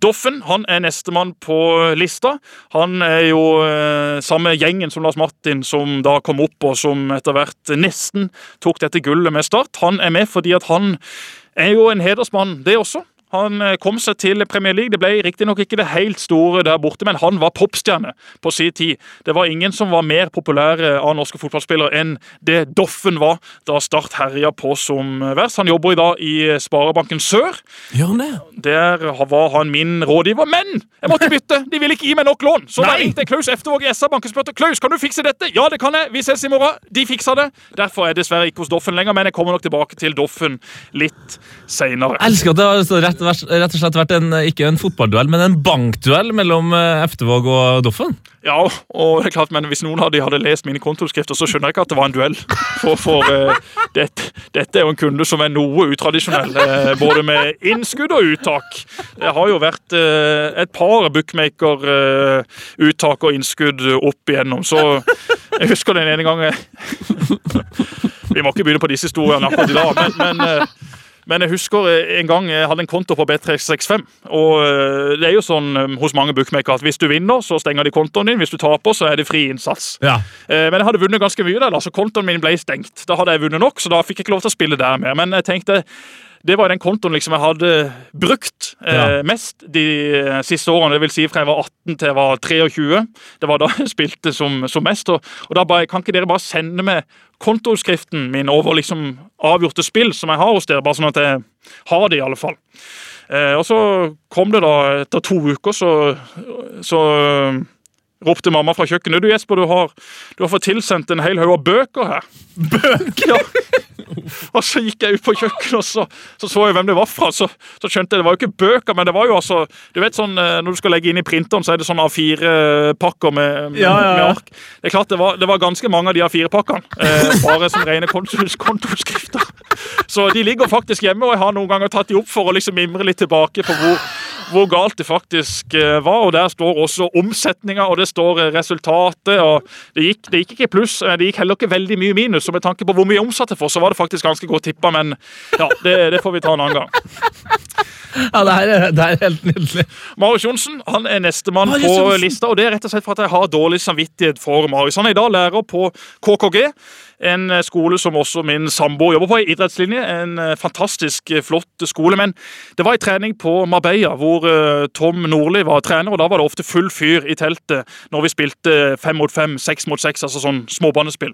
Doffen han er nestemann på lista. Han er jo eh, samme gjengen som Lars Martin, som da kom opp og som etter hvert nesten tok dette gullet med Start. Han er med fordi at han er jo en hedersmann, det også. Han eh, kom seg til Premier League. Det ble riktignok ikke det helt store der borte, men han var popstjerne på sin tid. Det var ingen som var mer populære av norske fotballspillere enn det Doffen var da Start herja på som verst. Han jobber i dag i Sparebanken Sør. Gjør han det? Der var han min rådgiver, men jeg måtte bytte! De ville ikke gi meg nok lån. Så da ringte jeg Klaus Eftervåg i SA-banken og spurte Klaus, kan du fikse dette. Ja, det kan jeg. Vi ses i morgen. De fiksa det. Derfor er jeg dessverre ikke hos Doffen lenger, men jeg kommer nok tilbake til Doffen litt seinere. Elsker at det så rett, rett og slett vært en, ikke en fotballduell, men en bankduell mellom Eftevåg og Doffen. Ja, og det er klart, men hvis noen av de hadde lest mine kontoskrifter, så skjønner jeg ikke at det var en duell. For, for uh, dette, dette er jo en kunde som er noe utradisjonell, uh, både med innskudd og uttak. Det har jo vært uh, et par bookmaker-uttak og innskudd opp igjennom, så jeg husker den ene gangen Vi må ikke begynne på disse historiene akkurat i dag, men, men eh, men jeg husker eh, en gang jeg hadde en konto på B365. og eh, Det er jo sånn eh, hos mange bookmakere at hvis du vinner, så stenger de kontoen din. Hvis du taper, så er det fri innsats. Ja. Men jeg hadde vunnet ganske mye der, så kontoen min ble stengt. Da hadde jeg vunnet nok, så da fikk jeg ikke lov til å spille der mer. Men jeg tenkte det var den kontoen liksom jeg hadde brukt eh, Ja. mest de eh, siste årene. Det vil si fra jeg var 18 til jeg var 23. Det var da jeg spilte som, som mest. Og, og da bare, kan ikke dere bare sende meg kontoutskriften min over liksom avgjorte spill som jeg har hos dere, bare sånn at jeg har det, i alle fall. Eh, og så kom det da, etter to uker, så, så eh, ropte mamma fra kjøkkenet. Du Jesper, du har, du har fått tilsendt en hel haug av bøker her. Bøker? Ja. Og så gikk jeg ut på kjøkkenet og så så, så jeg hvem det var fra. Så, så skjønte jeg det var jo ikke bøker, men det var jo altså Du vet sånn eh, når du skal legge inn i printeren, så er det sånn A4-pakker med, med, Ja, ja, ja. med ark. Det er klart det var, det var ganske mange av de A4-pakkene. Eh, bare som rene kontoskrifter. Så de ligger faktisk hjemme, og jeg har noen ganger tatt de opp for å liksom mimre litt tilbake på hvor, hvor galt det faktisk eh, var. Og der står også omsetninga, og det står eh, resultatet. og Det gikk, det gikk ikke pluss, eh, det gikk heller ikke veldig mye minus. og med tanke på hvor mye omsatte for, så var det faktisk ganske godt tippa, men ja, det, det får vi ta en annen gang. Ja, det er, det er helt nydelig. Marius Johnsen han er nestemann på lista. og Det er rett og slett for at jeg har dårlig samvittighet for Marius. Han er i dag lærer på KKG, en eh, skole som også min samboer jobber på, i idrettslinje. En eh, fantastisk eh, flott skole. Men det var en trening på Marbella hvor Tom Nordli var trener, og da var det ofte full fyr i teltet når vi spilte fem mot fem, seks mot seks, altså sånn småbanespill.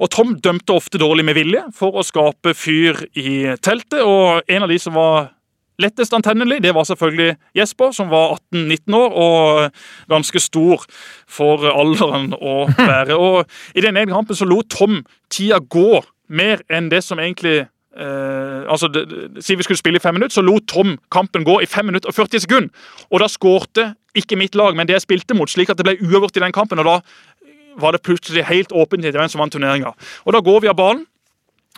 Og Tom dømte ofte dårlig med vilje for å skape fyr i teltet, og en av de som var Lettest antennelig det var selvfølgelig Jesper, som var 18-19 år og ganske stor for alderen å være. Og I den ene kampen så lot Tom tida gå mer enn det som egentlig eh, altså, det, Si vi skulle spille i fem minutter, så lot Tom kampen gå i 5 minutter og 40 sekunder. Og da skårte ikke mitt lag, men det jeg spilte mot, slik at det ble uavgjort i den kampen. og da var det plutselig helt åpent i hvem som vant turneringa. Og da går vi av banen.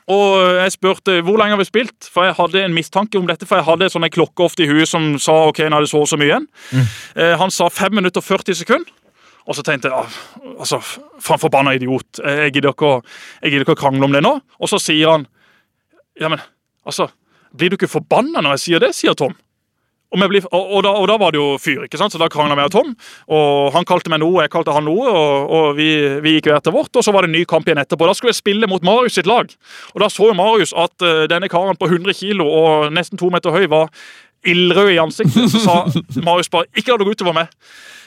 Og jeg spurte hvor lenge har vi spilt, for jeg hadde en mistanke om dette. For jeg hadde sånn en klokke ofte i huet som sa ok, nå er det så og så mye igjen. Eh, han sa 5 minutter og 40 sekunder. Og så tenkte jeg ah, altså, for en forbanna idiot. Eh, Jeg gidder, ikke å, jeg gidder ikke å krangle om det nå. Og så sier han ja, men altså, blir du ikke forbanna når jeg sier det, sier Tom. Blir, og, og, da, og da var det jo fyr, ikke sant? så da krangla jeg og Tom. og Han kalte meg noe, og jeg kalte han noe, og, og vi, vi gikk hver til vårt. og Så var det en ny kamp igjen etterpå. Da skulle jeg spille mot Marius sitt lag. Og Da så jo Marius at uh, denne karen på 100 kilo og nesten to meter høy var ildrød i ansiktet. Så sa Marius bare 'ikke la det gå utover meg'.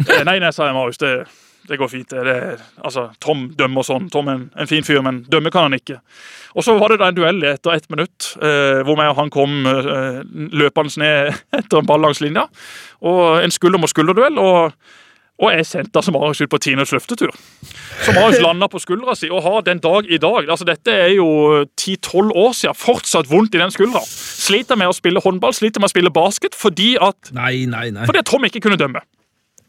Eh, nei, nei, sa jeg Marius. det det går fint. det, er, altså, Tom dømmer sånn. Tom er en, en fin fyr, men dømme kan han ikke. Og Så var det da en duell etter ett minutt, eh, hvor meg og han kom eh, løpende ned etter en ball langs linja. Og En skulder mot skulder-duell. Og, og jeg sendte altså Marius ut på Tines løftetur. Så Marius landa på skuldra si og har den dag i dag altså Dette er jo 10-12 år siden. Fortsatt vondt i den skuldra. Sliter med å spille håndball, sliter med å spille basket fordi at, Nei, nei, nei. fordi at Tom ikke kunne dømme.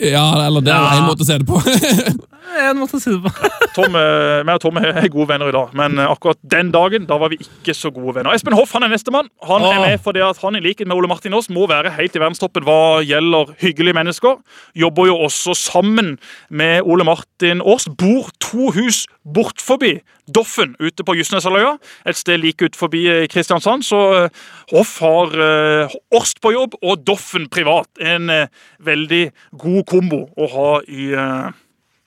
Ja, eller det er Ja. en måte å se det på. En måte å si det på. Tom, meg og Tom er gode venner i dag, men eh, akkurat den dagen da var vi ikke så gode venner. Espen Hoff han er nestemann. Han er med fordi at han i likhet med Ole Martin Aas må være helt i verdenstoppen hva gjelder hyggelige mennesker. Jobber jo også sammen med Ole Martin Aas. Bor to hus bort forbi Doffen ute på Justneshalvøya, et sted like ut forbi eh, Kristiansand. Så eh, Hoff har Orst på jobb og Doffen privat. En eh, veldig god kombo å ha i, eh,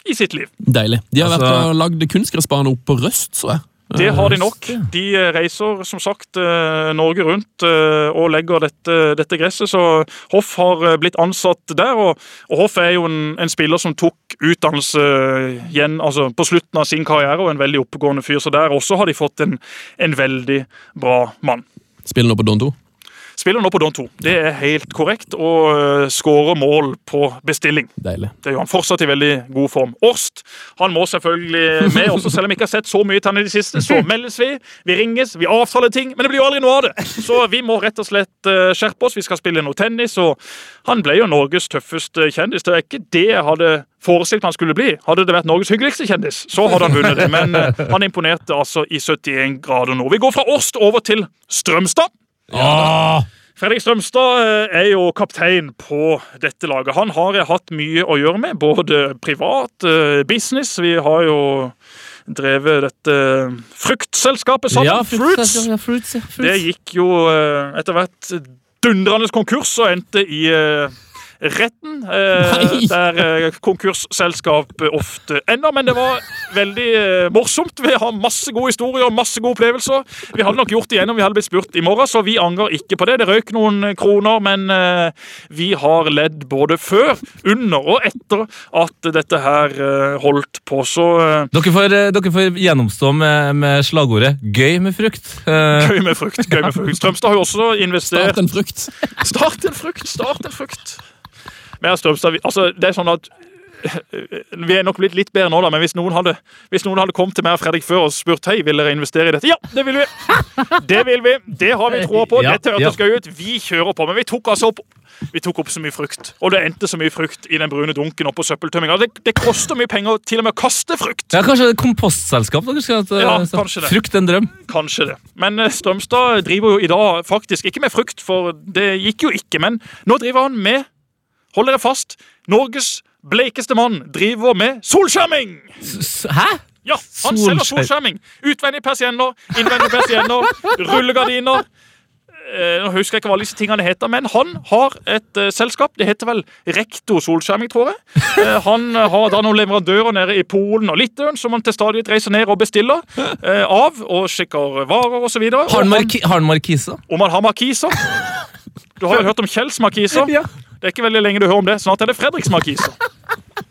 i sitt liv. Deilig. De har Altså- vært og lagd kunstgressbane opp på Røst, så jeg. Det har de nok. De eh, reiser som sagt eh, Norge rundt eh, og legger dette, dette gresset. Så Hoff har blitt ansatt der. Og, og Hoff er jo en, en spiller som tok utdannelse igjen altså på slutten av sin karriere, og en veldig oppegående fyr. Så der også har de fått en, en veldig bra mann. Spiller nå på Don 2. Spiller nå på Don 2. Det er helt korrekt, og uh, skårer mål på bestilling. Deilig. Det gjør han fortsatt i veldig god form. Årst han må selvfølgelig med, også selv om vi ikke har sett så mye til han i det siste. Så meldes vi, vi ringes, vi avtaler ting, men det blir jo aldri noe av det. Så vi må rett og slett eh, skjerpe oss. Vi skal spille noe tennis, og han ble jo Norges tøffeste kjendis. Det er ikke det jeg hadde forestilt han skulle bli. Hadde det vært Norges hyggeligste kjendis, så hadde han vunnet det. Men eh, han imponerte altså i 71 grader nå. Vi går fra Årst over til Strømstad. Fredrik Strømstad eh, er jo kaptein på dette laget. Han har jeg hatt mye å gjøre med, både privat, eh, business. Vi har jo drevet dette fruktselskapet sammen. Ja, Fruits. Ja, fruits, ja, fruits. Det gikk jo eh, etter hvert dundrende konkurs og endte i retten. eh, der eh, konkursselskap ofte ender. Men det var veldig eh, morsomt. Vi har masse gode historier masse gode opplevelser. Vi hadde nok gjort det igjen om vi hadde blitt spurt i morgen, så vi angrer ikke på det. Det røyk noen kroner, men eh, vi har ledd både før, under og etter at dette her eh, holdt på. Så eh, Dere får, dere får gjennomstå med, med slagordet 'gøy med frukt'. Gøy med frukt. gøy med frukt. Strømstad har jo også investert Start en frukt. Start en frukt, start en frukt. Jeg Strømstad, altså, det er sånn at vi er nok blitt litt bedre nå, da, men hvis noen hadde, hvis noen hadde kommet til meg og Fredrik før og spurt hei, vil dere investere i dette? Ja, det vil vi! Det vil vi. Det har vi troa på. Ja, Dette ja. hørtes gøy ut. Vi kjører på. Men vi tok altså opp vi tok opp så mye frukt, og det endte så mye frukt i den brune dunken oppå søppeltømminga. Det, det koster mye penger til og med å kaste frukt. ja, kanskje et kompostselskap dere skal ha? Ja, kanskje det. Frukt en drøm. Kanskje det. Men eh, Strømstad driver jo i dag faktisk ikke med frukt, for det gikk jo ikke. Men nå driver han med, hold dere fast, Norges bleikeste mann driver med solskjerming! Hæ? Ja, han selger solskjerming. Utvendige persienner, innvendige persienner, rullegardiner. Eh, Nå husker jeg ikke hva disse tingene heter, men han har et eh, selskap. Det heter vel Rektor solskjerming, tror jeg. Eh, han har da noen leverandører nede i Polen og Litauen som han til stadighet reiser ned og bestiller eh, av, og sjekker varer osv. Har han, markiser? Om han har markiser. Du har jo hørt om Kjells markiser. Ja. Det er ikke veldig lenge du hører om det. Snart er det Fredriks markiser.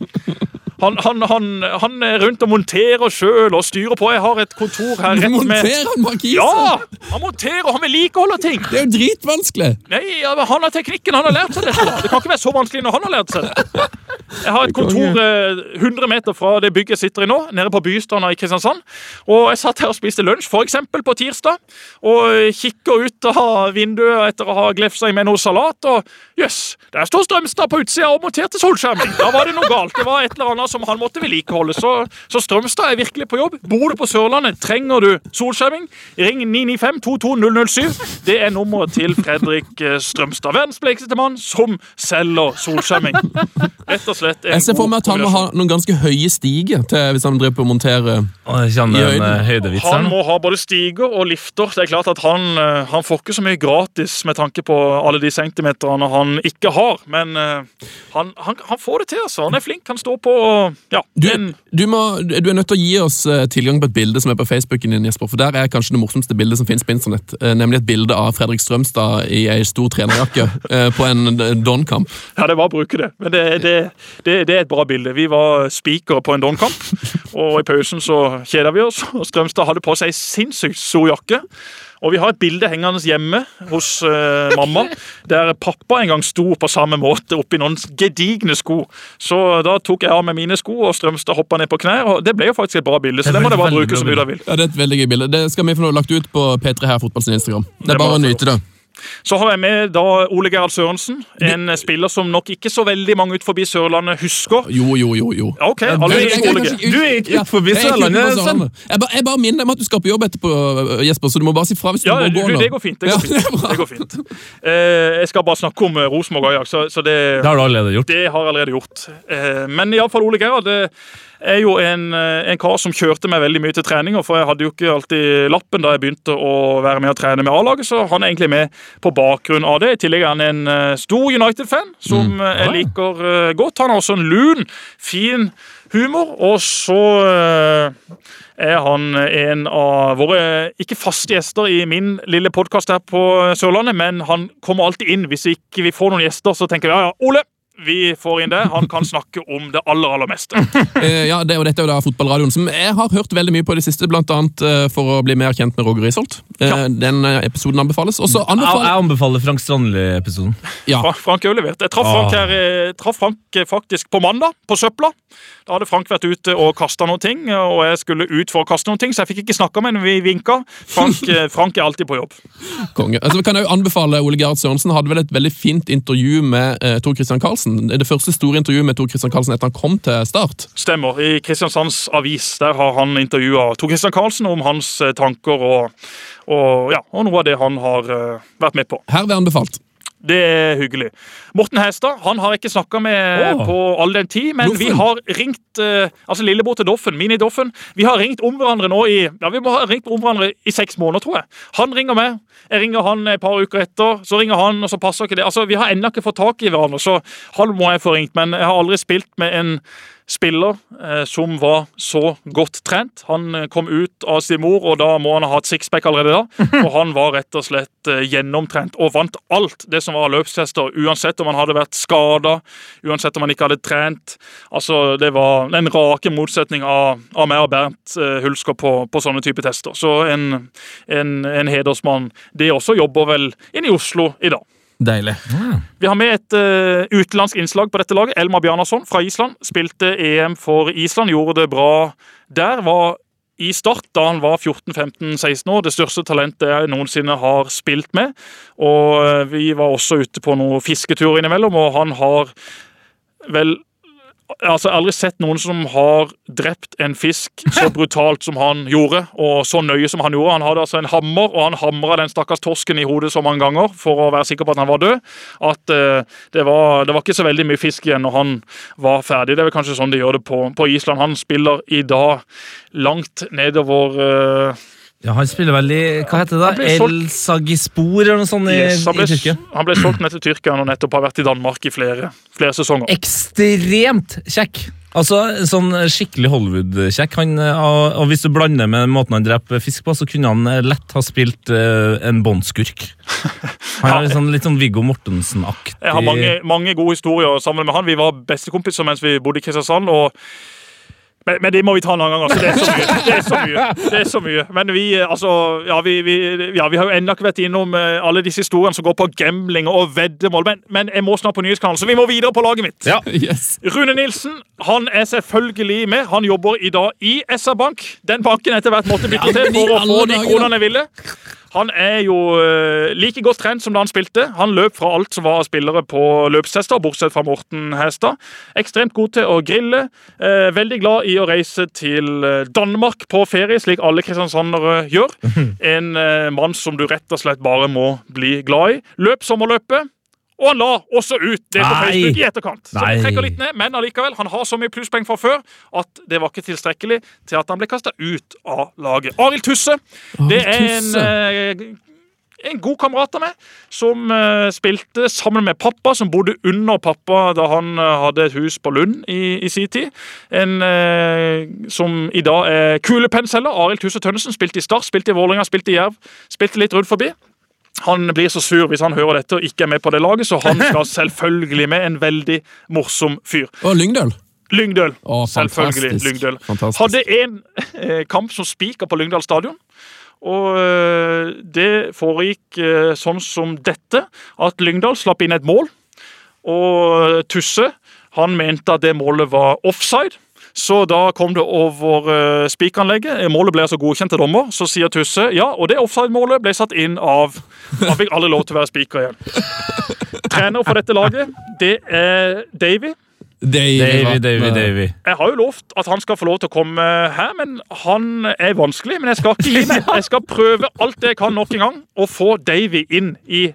Han, han, han, han er rundt og monterer sjøl og styrer på. Jeg har et kontor her rett med Monterer han markiser? Ja! Han monterer, han vedlikeholder ting. Det er jo dritvanskelig! Nei, Han har teknikken, han har lært seg dette. Det kan ikke være så vanskelig når han har lært seg det. Jeg har et kontor eh, 100 meter fra det bygget jeg sitter i nå, nede på Bystranda i Kristiansand. Og jeg satt her og spiste lunsj, eksempel på tirsdag, og eh, kikker ut av vinduet etter å ha glefsa i meg noe salat, og jøss, der står Strømstad på utsida og monterte solskjerming. Da var det noe galt. Det var et eller annet bana som han måtte vedlikeholde. Så, så Strømstad er virkelig på jobb. Bor du på Sørlandet, trenger du solskjerming, ring 995-22007. Det er nummeret til Fredrik eh, Strømstad. Verdens blekeste mann som selger solskjerming. Rett og slett en Jeg ser for meg at han må ha noen ganske høye stiger til, hvis han driver på å montere I eh, Han må ha både stiger og lifter. Det er klart at han, eh, han får ikke så mye gratis med tanke på alle de centimeterne han ikke har. Men han, han, han får det til, altså. Han er flink. Han står på ja, Du, du, må, du er nødt til å gi oss eh, tilgang på et bilde som er på Facebooken din, Jesper. For der er kanskje det morsomste bildet som finnes på internett. eh, Nemlig et bilde av Fredrik Strømstad i ei stor trenerjakke eh, på en Don-kamp. Ja, det var å bruke det. Men det, det, det, det er et bra bilde. Vi var spikere på en Don-kamp, og i pausen så kjeda vi oss. Og Strømstad hadde på seg sinnssykt stor jakke. Og vi har et bilde hengende hjemme hos uh, mamma, der pappa en gang sto på samme måte oppi noen gedigne sko. Så da tok jeg av meg mine sko, og Strømstad hoppa ned på knær. og Det ble jo faktisk et bra bilde, så Det det må det dere bare bruke som mye dere vil. Ja, Det er et veldig gøy bilde. Det skal vi få lagt ut på P3 her fotballens Instagram. Det Det er det bare å nyte det. Så har jeg med da Ole Gerhard Sørensen, en spiller som nok ikke så veldig mange ut forbi Sørlandet husker. Jo, jo, jo. jo. OK, alle du- jeg- ikke Ole jeg- Du er ikke ut forbi jeg Sørlandet. Jeg bare, jeg bare minner om at du skal på jobb etterpå, Jesper, så du må bare si fra hvis du Ja, må det, gå nå. det går fint. Det går fint. det. Det går fint. Uh, jeg skal bare snakke om eh, Rosenborg Ajax, så, så det, Det har du allerede gjort. det har jeg allerede gjort. Uh, men iallfall Ole Gerhard det er jo en, eh, en kar som kjørte meg veldig mye til treninger, for jeg hadde jo ikke alltid lappen da jeg begynte å være med og trene med A-laget, så han er egentlig med på bakgrunn av det. I tillegg er han en eh, stor United-fan, som mm. jeg liker eh, godt. Han har også en lun, fin humor, og så er han en av våre ikke faste gjester i min lille podkast her på Sørlandet, men han kommer alltid inn. Hvis ikke vi får noen gjester, så tenker vi ja, ja, Ole, vi får inn det. Han kan snakke om det aller, aller meste. Eh, ja, det, og Dette er jo da fotballradioen som jeg har hørt veldig mye på i det siste, blant annet eh, for å bli mer kjent med Roger Risholt. Eh, Ja. Den eh, episoden anbefales. Også anbefaler... Jeg, jeg anbefaler Frank Strandli-episoden. ja, Fra- Frank er jo levert. Jeg traff Frank, her, eh, traff Frank eh, faktisk på mandag, på søpla. Da hadde Frank vært ute og kasta noen ting, og jeg skulle ut for å kaste noen ting, så jeg fikk ikke snakka med ham, vi vinka. Frank, Frank er alltid på jobb. konge. Altså, vi kan jo anbefale Ole Gerhard Sørensen hadde vel et veldig fint intervju med Tor Christian Karlsen. Er det første store intervjuet med Tor Christian Karlsen etter han kom til Start. Stemmer. I Kristiansands Avis der har han intervjua Tor Christian Karlsen om hans eh, tanker og, og, ja, og noe av det han har eh, vært med på. Herved anbefalt. Det er hyggelig. Morten Hestad han har jeg ikke snakka med oh. på all den tid, men Doffen. vi har ringt eh, altså lillebror til Doffen, Mini-Doffen. Vi har ringt om hverandre nå i ja, vi må ha ringt om hverandre i seks måneder, tror jeg. Han ringer meg, jeg ringer han et par uker etter, så ringer han, og så passer ikke det. Altså, Vi har ennå ikke fått tak i hverandre, så han må jeg få ringt. Men jeg har aldri spilt med en spiller eh, som var så godt trent. Han eh, kom ut av sin mor, og da må han ha hatt sixpack allerede da. Og han var rett og slett eh, gjennomtrent og vant alt det som var løpstester, uansett om han hadde vært skada, uansett om han ikke hadde trent. Altså, Det var en rake motsetning av, av meg og Bernt eh, Hulsker på, på sånne type tester. Så en, en, en hedersmann. Det også jobber vel inne i Oslo i dag. Deilig. Vi har med et uh, utenlandsk innslag på dette laget. Elmar Bjarnason fra Island. Spilte EM for Island, gjorde det bra der. Var i start da han var 14-15-16 år. Det største talentet jeg noensinne har spilt med. Og eh, vi var også ute på noen fisketurer innimellom, og han har vel Altså, Jeg har aldri sett noen som har drept en fisk så brutalt som han gjorde, og så nøye som han gjorde. Han hadde altså en hammer, og han hamra den stakkars torsken i hodet så mange ganger for å være sikker på at han var død, at uh, det, var, det var ikke så veldig mye fisk igjen når han var ferdig. Det er vel kanskje sånn de gjør det på, på Island. Han spiller i dag langt nedover eh, Ja, Han spiller vel i Hva heter det? da? ble El Sagispor eller noe sånt i, yes, han, ble, i Tyrkia? han ble solgt ned til Tyrkia og nettopp har vært i Danmark i flere, flere sesonger. Ekstremt kjekk! Altså, Sånn skikkelig Hollywood-kjekk. Eh, Og og hvis du blander med måten han dreper fisk på, så kunne han eh, lett ha spilt uh, en båndskurk. Han er sånn, litt sånn Viggo Mortensen-aktig. Jeg har mange, mange gode historier sammen med han. Vi var bestekompiser mens vi bodde i Kristiansand. og men, men det må vi ta en annen gang. altså. Det er så mye. Det er så mye. Det er så mye. Men vi altså, ja, vi, vi, ja, vi har jo ennå ikke vært innom eh, alle disse historiene som går på gambling og veddemål. Men, men jeg må snart på nyhetskanalen, så vi må videre på laget mitt. Ja. Yes. Rune Nilsen han er selvfølgelig med. Han jobber i dag i SR Bank. Den banken etter hvert måtte bytte til for å få de kronene jeg ville. Han er jo eh, like godt trent som da han spilte. Han løp fra alt som var spillere på løpshester, bortsett fra Morten Hestad. Ekstremt god til å grille. Eh, veldig glad i å reise til eh, Danmark på ferie, slik alle kristiansandere gjør. En eh, mann som du rett og slett bare må bli glad i. Løp sommerløpet. Og han la også ut det på Facebook i etterkant. Så han trekker litt ned, Men allikevel, han har så mye plusspoeng fra før at det var ikke tilstrekkelig til at han ble kasta ut av laget. Arild Tusse. Det er en, eh, en god kamerat av meg som eh, spilte sammen med pappa, som bodde under pappa da han eh, hadde et hus på Lund i, i sin tid. En eh, som i dag er kulepennselger. Arild Tusse Tønnesen. Spilte i Start, spilte i Vålerenga, spilte i Jerv. Spilte litt rundt forbi. Han blir så sur hvis han hører dette og ikke er med på det laget, så han skal selvfølgelig med. En veldig morsom fyr. Og Lyngdøl. Lyngdøl. Å, Selvfølgelig. Lyngdøl. Fantastisk. Hadde en eh, kamp som spiker på Lyngdal stadion. Og eh, det foregikk eh, sånn som dette, at Lyngdal slapp inn et mål. Og Tusse han mente at det målet var offside. Så da kom det over uh, spikeranlegget. Målet ble altså godkjent til dommer. Så sier Tusse ja, og det offside-målet ble satt inn av Han fikk aldri lov til å være spiker igjen. Trener for dette laget, det er Davy. Davy, Davy, Davy, Davy. Jeg har jo lovt at han skal få lov til å komme her, men han er vanskelig. Men jeg skal ikke gi meg. Jeg skal prøve alt det jeg kan nok en gang, og få Davy inn i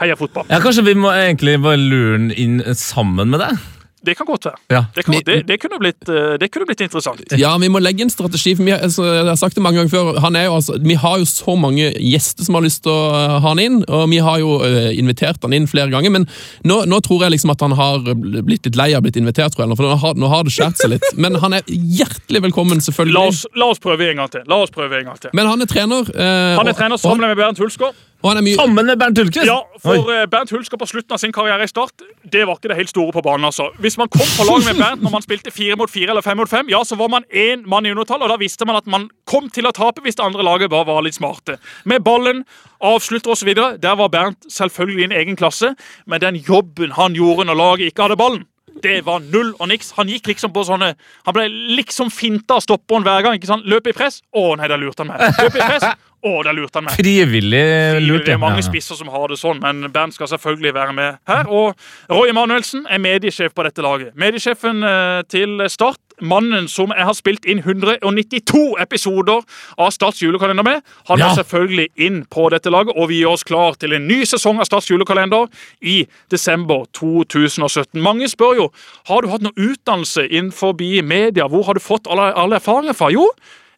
Heia fotball. Ja, Kanskje vi må egentlig bare lure den inn sammen med deg? Det kan godt være. Ja. Det, kan, det, det, kunne blitt, eh, det kunne blitt interessant. Ja, vi må legge en strategi. for vi, altså, Jeg har sagt det mange ganger før. Han jo, altså, vi har jo så mange gjester som har lyst til å uh, ha han inn, og vi har jo uh, invitert han inn flere ganger. Men nå, nå tror jeg liksom at han har blitt litt lei av blitt invitert, tror jeg, for nå har, nå har det skjært seg litt. Men han er hjertelig velkommen, selvfølgelig. La oss, la oss prøve en gang til. La oss prøve en gang til. Men han er trener. uh, Han er trener sammen med Bernt Hulsker. Og han er mye Sammen med Bernt Hulke? Ja, for Oi. Bernt Hulsker på slutten av sin karriere i Start, det var ikke det helt store på banen. altså. Hvis man kom på lag med Bernt når man spilte fire mot fire eller fem mot fem, ja, så var man én mann i undertall, og da visste man at man kom til å tape hvis det andre laget bare var litt smarte. Med ballen, avslutter osv. Der var Bernt selvfølgelig i en egen klasse, men den jobben han gjorde når laget ikke hadde ballen det var null og niks. Han gikk liksom på sånne Han ble liksom finta av stopperen hver gang. ikke sant? Løp i press. Å nei, der lurte han meg. Løp i press. Å, der lurte han meg. Frivillig lurt. Det er mange spisser som har det sånn, men Bernt skal selvfølgelig være med her. Og Roy Emanuelsen er mediesjef på dette laget. Mediesjefen eh, til Start, mannen som jeg har spilt inn 192 episoder av Starts julekalender med, han Ja. er selvfølgelig inn på dette laget, og vi gjør oss klar til en ny sesong av Starts julekalender i desember 2017. Mange spør jo har du hatt noe utdannelse innenfor media. Hvor har du fått alle, alle erfaringer fra? Jo,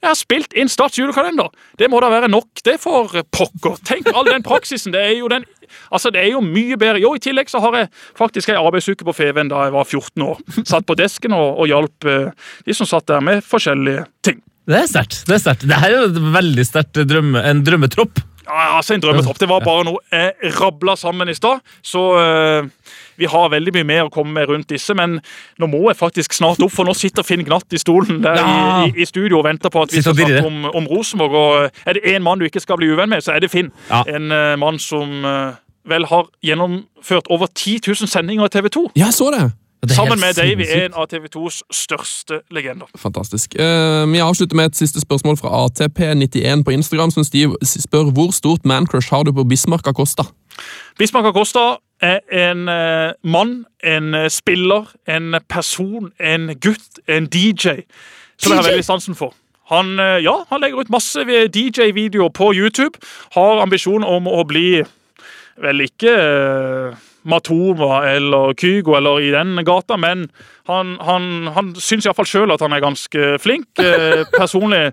jeg har spilt inn Stats julekalender. Det må da være nok, det for pokker. Tenk all den praksisen. Det er jo, den, altså det er jo mye bedre. Jo, I tillegg så har jeg faktisk ei arbeidsuke på Feven da jeg var 14 år. Satt på desken og, og hjalp eh, de som satt der med forskjellige ting. Det er sterkt. Det er sterkt. Det er jo veldig sterkt drømme, en drømmetropp. Altså En drømmetropp. Det var bare noe jeg rabla sammen i stad. Så uh, vi har veldig mye mer å komme med rundt disse, men nå må jeg faktisk snart opp, for nå sitter Finn Gnatt i stolen der Ja. i, i, i studio og venter på at vi skal snakke om, om Rosenborg. Og er det én mann du ikke skal bli uvenn med, så er det Finn. Ja. En uh, mann som uh, vel har gjennomført over 10 000 sendinger i TV 2. Ja, jeg så det! Sammen med med Davy, er en av TV 2s største legender. Fantastisk. Eh, vi avslutter med et siste spørsmål fra ATP91 på Instagram, som spør hvor stort mancrush har du på Bismarck Acosta? Bismarck Acosta er en eh, mann, en eh, spiller, en person, en gutt, en DJ, som jeg har veldig sansen for. Han, ja, han legger ut masse DJ-videoer på YouTube. Har ambisjon om å bli vel ikke Matoma eller Kygo eller i den gata, men han, han, han syns iallfall sjøl at han er ganske flink. Eh, personlig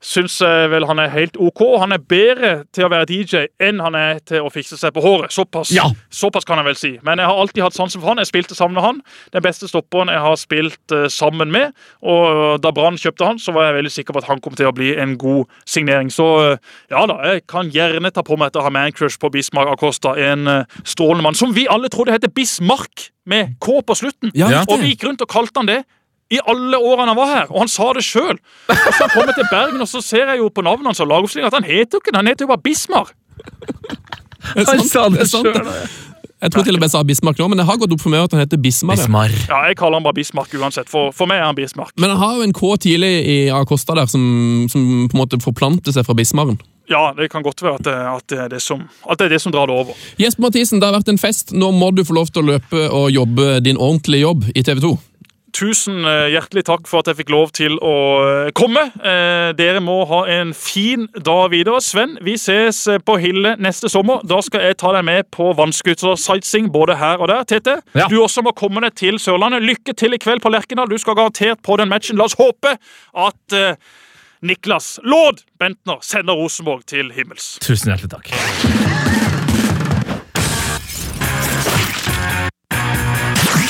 syns vel han er helt OK. Han er bedre til å være DJ enn han er til å fikse seg på håret. Såpass, Ja. såpass kan jeg vel si. Men jeg har alltid hatt sansen for han. Jeg spilte sammen med han. Den beste stopperen jeg har spilt eh, sammen med. Og da Brann kjøpte han, så var jeg veldig sikker på at han kom til å bli en god signering. Så eh, ja da, jeg kan gjerne ta på meg etter å ha mancrush på Bismarck Acosta. En eh, strålende mann som vi alle trodde heter Bismarck, med K på slutten. Ja. Og vi gikk rundt og kalte han det i alle årene han var her, og han sa det sjøl. Og så kommer kommer til Bergen, og så ser jeg jo på navnet hans og lagoppstillingen at han heter jo ikke det, han heter jo bare Bismar. Han sa det det. Jeg tror til og med jeg sa Bismarck nå, men det har gått opp for meg at han heter Bismar. Bismar. Ja, jeg kaller han bare Bismarck uansett. For, for meg er han Bismarck. Men han har jo en K tidlig i Acosta der, som, som på en måte forplanter seg fra Bismaren. ja, det kan godt være at det, at det, er, det som, at det er det som drar det over. Jesper Mathisen, det har vært en fest. Nå må du få lov til å løpe og jobbe din ordentlige jobb i TV 2. Tusen eh, hjertelig takk for at jeg fikk lov til å eh, komme. Eh, Dere må ha en fin dag videre. Sven, vi ses på Hille neste sommer. Da skal jeg ta deg med på vannscooter-sightseeing både her og der. Tete, Ja. du også må komme deg til Sørlandet. Lykke til i kveld på Lerkendal. Du skal garantert på den matchen. La oss håpe at Niklas Lord Bentner sender Rosenborg til himmels. Tusen hjertelig takk.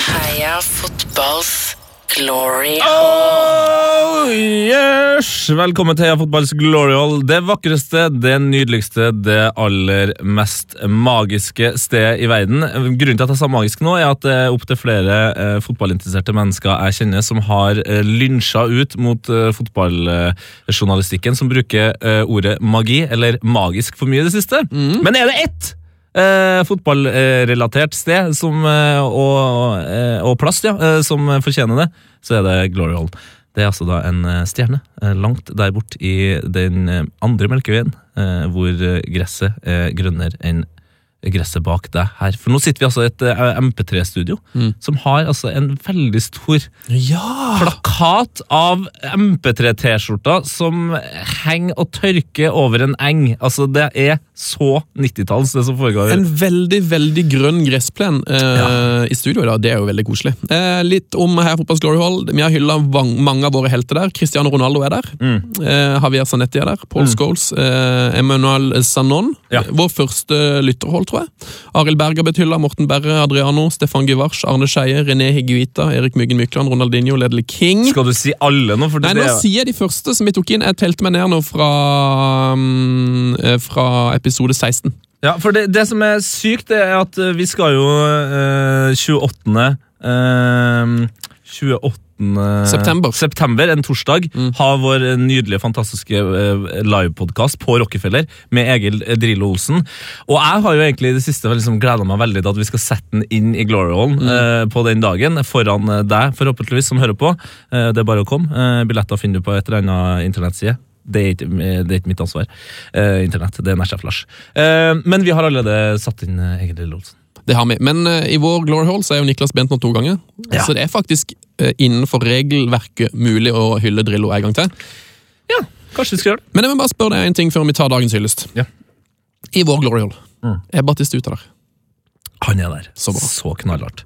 Heia fotballs glory Oh, yes! Velkommen til Fotballs Glory Hall. Det vakreste, det nydeligste, det aller mest magiske stedet i verden. Grunnen til at jeg sa magisk nå, er at det er opptil flere eh, fotballinteresserte mennesker jeg kjenner som har eh, lynsja ut mot eh, fotballjournalistikken som bruker eh, ordet magi, eller magisk for mye i det siste. Men er det ett eh, fotballrelatert sted som, eh, og, eh, og plass ja, eh, som fortjener det, så er det Glory Hall. Det er altså da en stjerne langt der bort i den andre Melkeveien, eh, hvor gresset er grønnere enn gresset bak deg her. For nå sitter vi altså i et eh, MP3-studio som har altså en veldig stor Ja! plakat av MP3-T-skjorter som henger og tørker over en eng. Altså, det er så 90-talls, det som foregår. En veldig, veldig grønn gressplen eh, i studio i dag. Det er jo veldig koselig. Eh, litt om her Fotballs Glory Hall. Vi har hylla mange av våre helter der. Cristiano Ronaldo er der. Mm. Eh, Javier Zanetti er der. Paul Scholes. Eh, Emmanuel Sanon. Ja. Vår første lytterhold, tror jeg. Arild Berger blitt hylla. Morten Berre, Adriano, Stefan Givars, Arne Skeie, René Higuita, Erik Myggen Mykland, Ronaldinho, Ledley King. Skal du si alle nå? For Nei, nå sier jeg de første som vi tok inn. Jeg telte meg ned nå fra, mm, eh, fra episode 16. ja, for det, det som er sykt, det er at eh, vi skal jo eh, 28. Eh, 28. September. september, en torsdag, ha vår nydelige, fantastiske eh, livepodkast på Rockefeller med Egil Drillo Olsen. Og jeg har jo egentlig i det siste liksom gleda meg veldig til at vi skal sette den inn i Glory Hall eh, på den dagen, foran eh, deg, forhåpentligvis, som hører på. Eh, det er bare å komme. Eh, billetter finner du på et eller annet internettside. Det er, ikke, det er ikke mitt ansvar. Eh, internett, det er Nesja Lars. Eh, men vi har allerede satt inn eh, Egil Drillo Olsen. Det har vi. Men eh, i vår Glory Hall så er jo Niklas Bent nå to ganger. Ja. Så det er faktisk eh, innenfor regelverket mulig å hylle Drillo en gang til. Ja, kanskje vi skal gjøre det. Men jeg må bare spørre deg en ting før vi tar dagens hyllest. Ja. I vår Glory Hall Mm. er Battistuta der. Han er der. Så bra. knallhardt.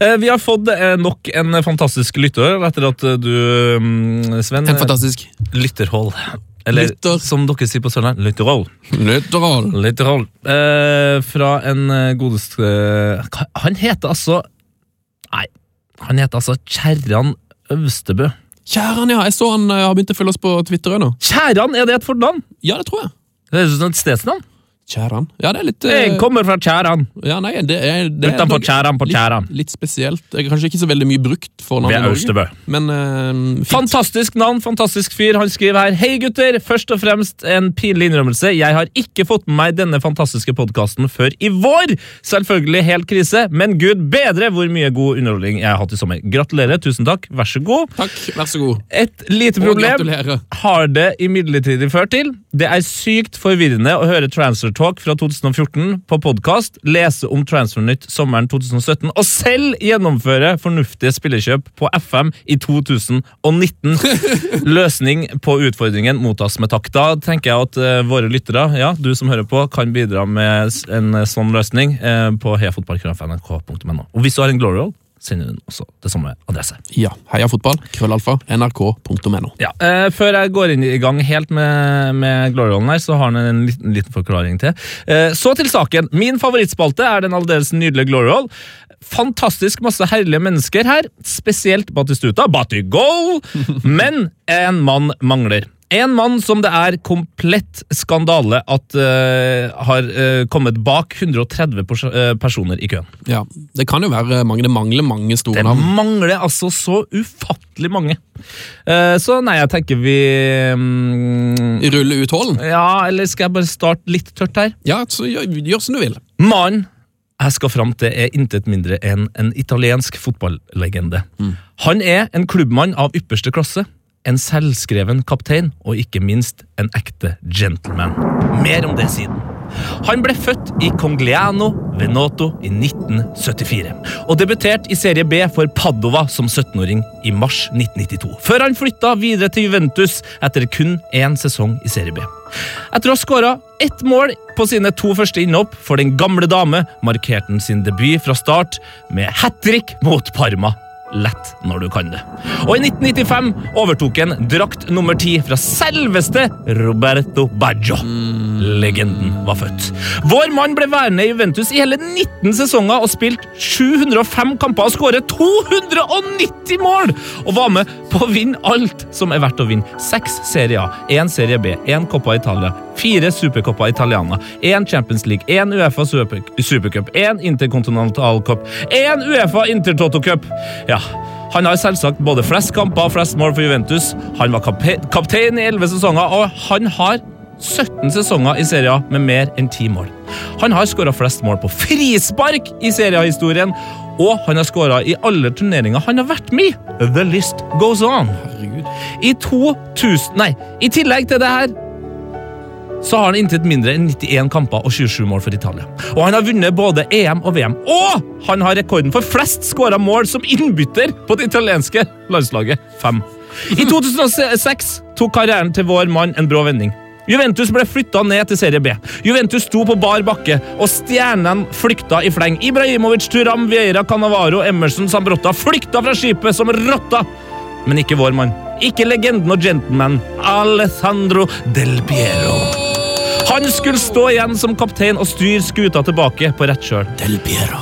Eh, vi har fått eh, nok en fantastisk lytter etter at eh, du, mm, Sven En fantastisk Lytterhold. Eller Lytter. som dere sier på Sørlandet, lytterhold. Lytterhold. Lytterhold. Eh, fra en eh, godeste Han heter altså Nei, han heter altså Kjerran Øvstebø. Kjæran, ja. Jeg så han eh, har begynt å følge oss på Twitter òg nå. Kjæran, er det et fornavn? Ja, det tror jeg. Det er et stedsnavn. Kjæran. Ja, det er litt Jeg eh, kommer fra Kjæran. Ja, nei, det er, det Utenfor Kjæran på Kjæran. Litt, litt spesielt. Det er kanskje ikke så veldig mye brukt for navnet. Norge. Men uh. Fantastisk navn, fantastisk fyr. Han skriver her Hei gutter, først og fremst en pinlig innrømmelse. Jeg har ikke fått med meg denne fantastiske podkasten før i vår. Selvfølgelig helt krise, men gud bedre hvor mye god underholdning jeg har hatt i sommer. Gratulerer, tusen takk, vær så god. Takk, vær så god. Et lite problem har det imidlertid ført til. Det er sykt forvirrende å høre Transfer Talk fra 2014 på podkast, lese om Transfernytt sommeren 2017 og selv gjennomføre fornuftige spillekjøp på FM i 2019. Løsning på utfordringen mottas med takk. Da tenker jeg at uh, våre lyttere, ja, du som hører på, kan bidra med en sånn løsning uh, på heiafotballkrafnrk.no. Og hvis du har en glory roll, send hun også til samme adresse. Ja. Heia fotball. Krøllalfa. nrk.no. Ja, eh, Før jeg går inn i gang helt med, med Glory Rollen her, så har han en liten, liten forklaring til. Eh, så til saken. Min favorittspalte er den aldeles nydelige Glory Roll. Fantastisk masse herlige mennesker her, spesielt Batistuta. Batigol! Men en mann mangler. En mann som det er komplett skandale at uh, har uh, kommet bak 130 pers eh, personer i køen. Ja. Det kan jo være mange. Det mangler mange store navn. Det mangler altså så ufattelig mange. Så nei, jeg tenker vi um, Rulle ut hålen? Ja, eller skal jeg bare starte litt tørt her? Ja, så gjør, gjør som du vil. Mannen jeg skal fram til, er intet mindre enn en italiensk fotballegende. Han er en klubbmann av ypperste klasse. En selvskreven kaptein, og ikke minst en ekte gentleman. Mer om det siden. Han ble født i Congliano Venoto i 1974, og debuterte i Serie B for Padova som 17-åring i mars 1992, før han flytta videre til Juventus etter kun én sesong i Serie B. Etter å ha skåra ett mål på sine to første innhopp for den gamle dame, markerte han sin debut fra start med hat trick mot Parma lett når du kan det. Og i 1995 overtok han drakt nummer ti fra selveste Roberto Baggio. Legenden var født. Vår mann ble værende i Juventus i hele 19 sesonger og spilte 705 kamper og skåret 290 mål! Og var med på å vinne alt som er verdt å vinne. Seks serier, én Serie B, én Coppa Italia, fire Supercoppa Italiana, én Champions League, én Uefa Supercup, én Intercontinental Cup, én Uefa Intertoto Cup. Ja, han har selvsagt både flest kamper og flest mål for Juventus. Han var kap kaptein i 11 sesonger, og han har 17 sesonger i serien med mer enn 10 mål. Han har skåra flest mål på frispark i seriehistorien, og han har skåra i alle turneringer han har vært med i. The list goes on. Herregud. I 2000 Nei, i tillegg til det her så har han intet mindre enn 91 kamper og 27 mål for Italia. Og han har vunnet både EM og VM. Og han har rekorden for flest skåra mål som innbytter på det italienske landslaget. Fem. I 2006 tok karrieren til vår mann en brå vending. Juventus ble flytta ned til Serie B. Juventus sto på bar bakke, og stjernene flykta i fleng. Ibrahimovic, Turam, Vieira, Canavaro, Emerson, Sambrotta flykta fra skipet som rotta. Men ikke vår mann. Ikke legenden og gentleman Alessandro Del Piero. Han skulle stå igjen som kaptein og styre skuta tilbake på rett kjøl.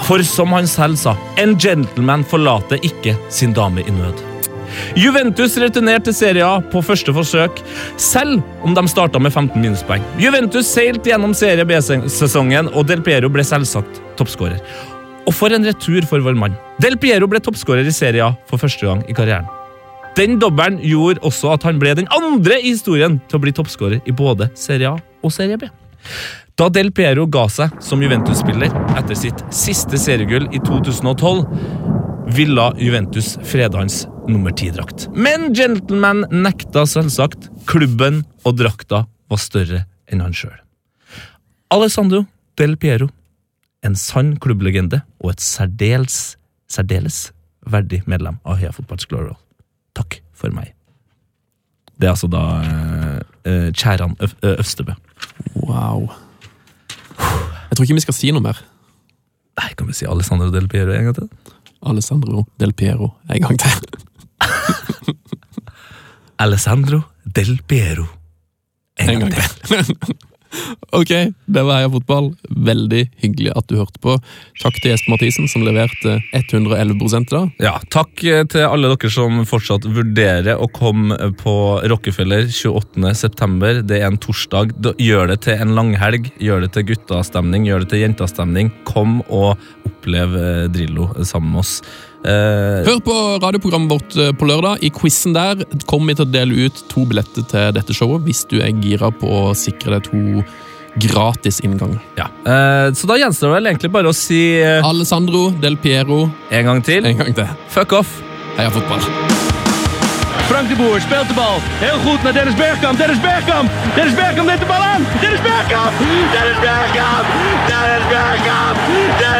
For som han selv sa, en gentleman forlater ikke sin dame i nød. Juventus returnerte til Serie A på første forsøk, selv om de starta med 15 minuspoeng. Juventus seilte gjennom Serie B-sesongen, og Del Piero ble selvsagt toppskårer. Og for en retur for vår mann. Del Piero ble toppskårer i Serie A for første gang i karrieren. Den dobbelen gjorde også at han ble den andre i historien til å bli toppskårer i både Serie A og Serie B. Da Del Piero ga seg som Juventus-spiller etter sitt siste seriegull i 2012, ville Juventus frede hans nummer ti-drakt. Men Gentleman nekta selvsagt. Klubben og drakta var større enn han sjøl. Alessandro Del Piero, en sann klubblegende og et særdeles, særdeles verdig medlem av Heia Fotballs Glory. Takk for meg. Det er altså da eh, eh, Kjæran Øvstebø. Wow. Jeg tror ikke vi skal si noe mer. Nei, kan vi si Alessandro Del Piero en gang til? Alessandro Del Piero en gang til. Alessandro Del Piero. En, En gang, gang til. Ok, det var Heia Fotball. Veldig hyggelig at du hørte på. Takk til Jesper Mathisen, som leverte 111 da. Ja, takk eh, til alle dere som fortsatt vurderer å komme på Rockefeller 28. september. Det er en torsdag. Gjør det til en langhelg. Gjør det til guttastemning, gjør det til jentastemning. Kom og opplev eh, Drillo sammen med oss. Eh, Hør på radioprogrammet vårt eh, på lørdag. I quizen der kommer vi til å dele ut to billetter til dette showet, hvis du er gira på å sikre deg to gratis innganger. ja. Uh, så da gjenstår det vel egentlig bare å si uh, Alessandro Del Piero en gang til en gang til. fuck off. Heia Fotball. Frank de Boer speelt de bal. Heel goed naar Dennis Bergkamp. Dennis Bergkamp. Dennis Bergkamp neemt de bal aan. Dennis Bergkamp. Dennis Bergkamp. Dennis Bergkamp. Dennis Bergkamp. Dennis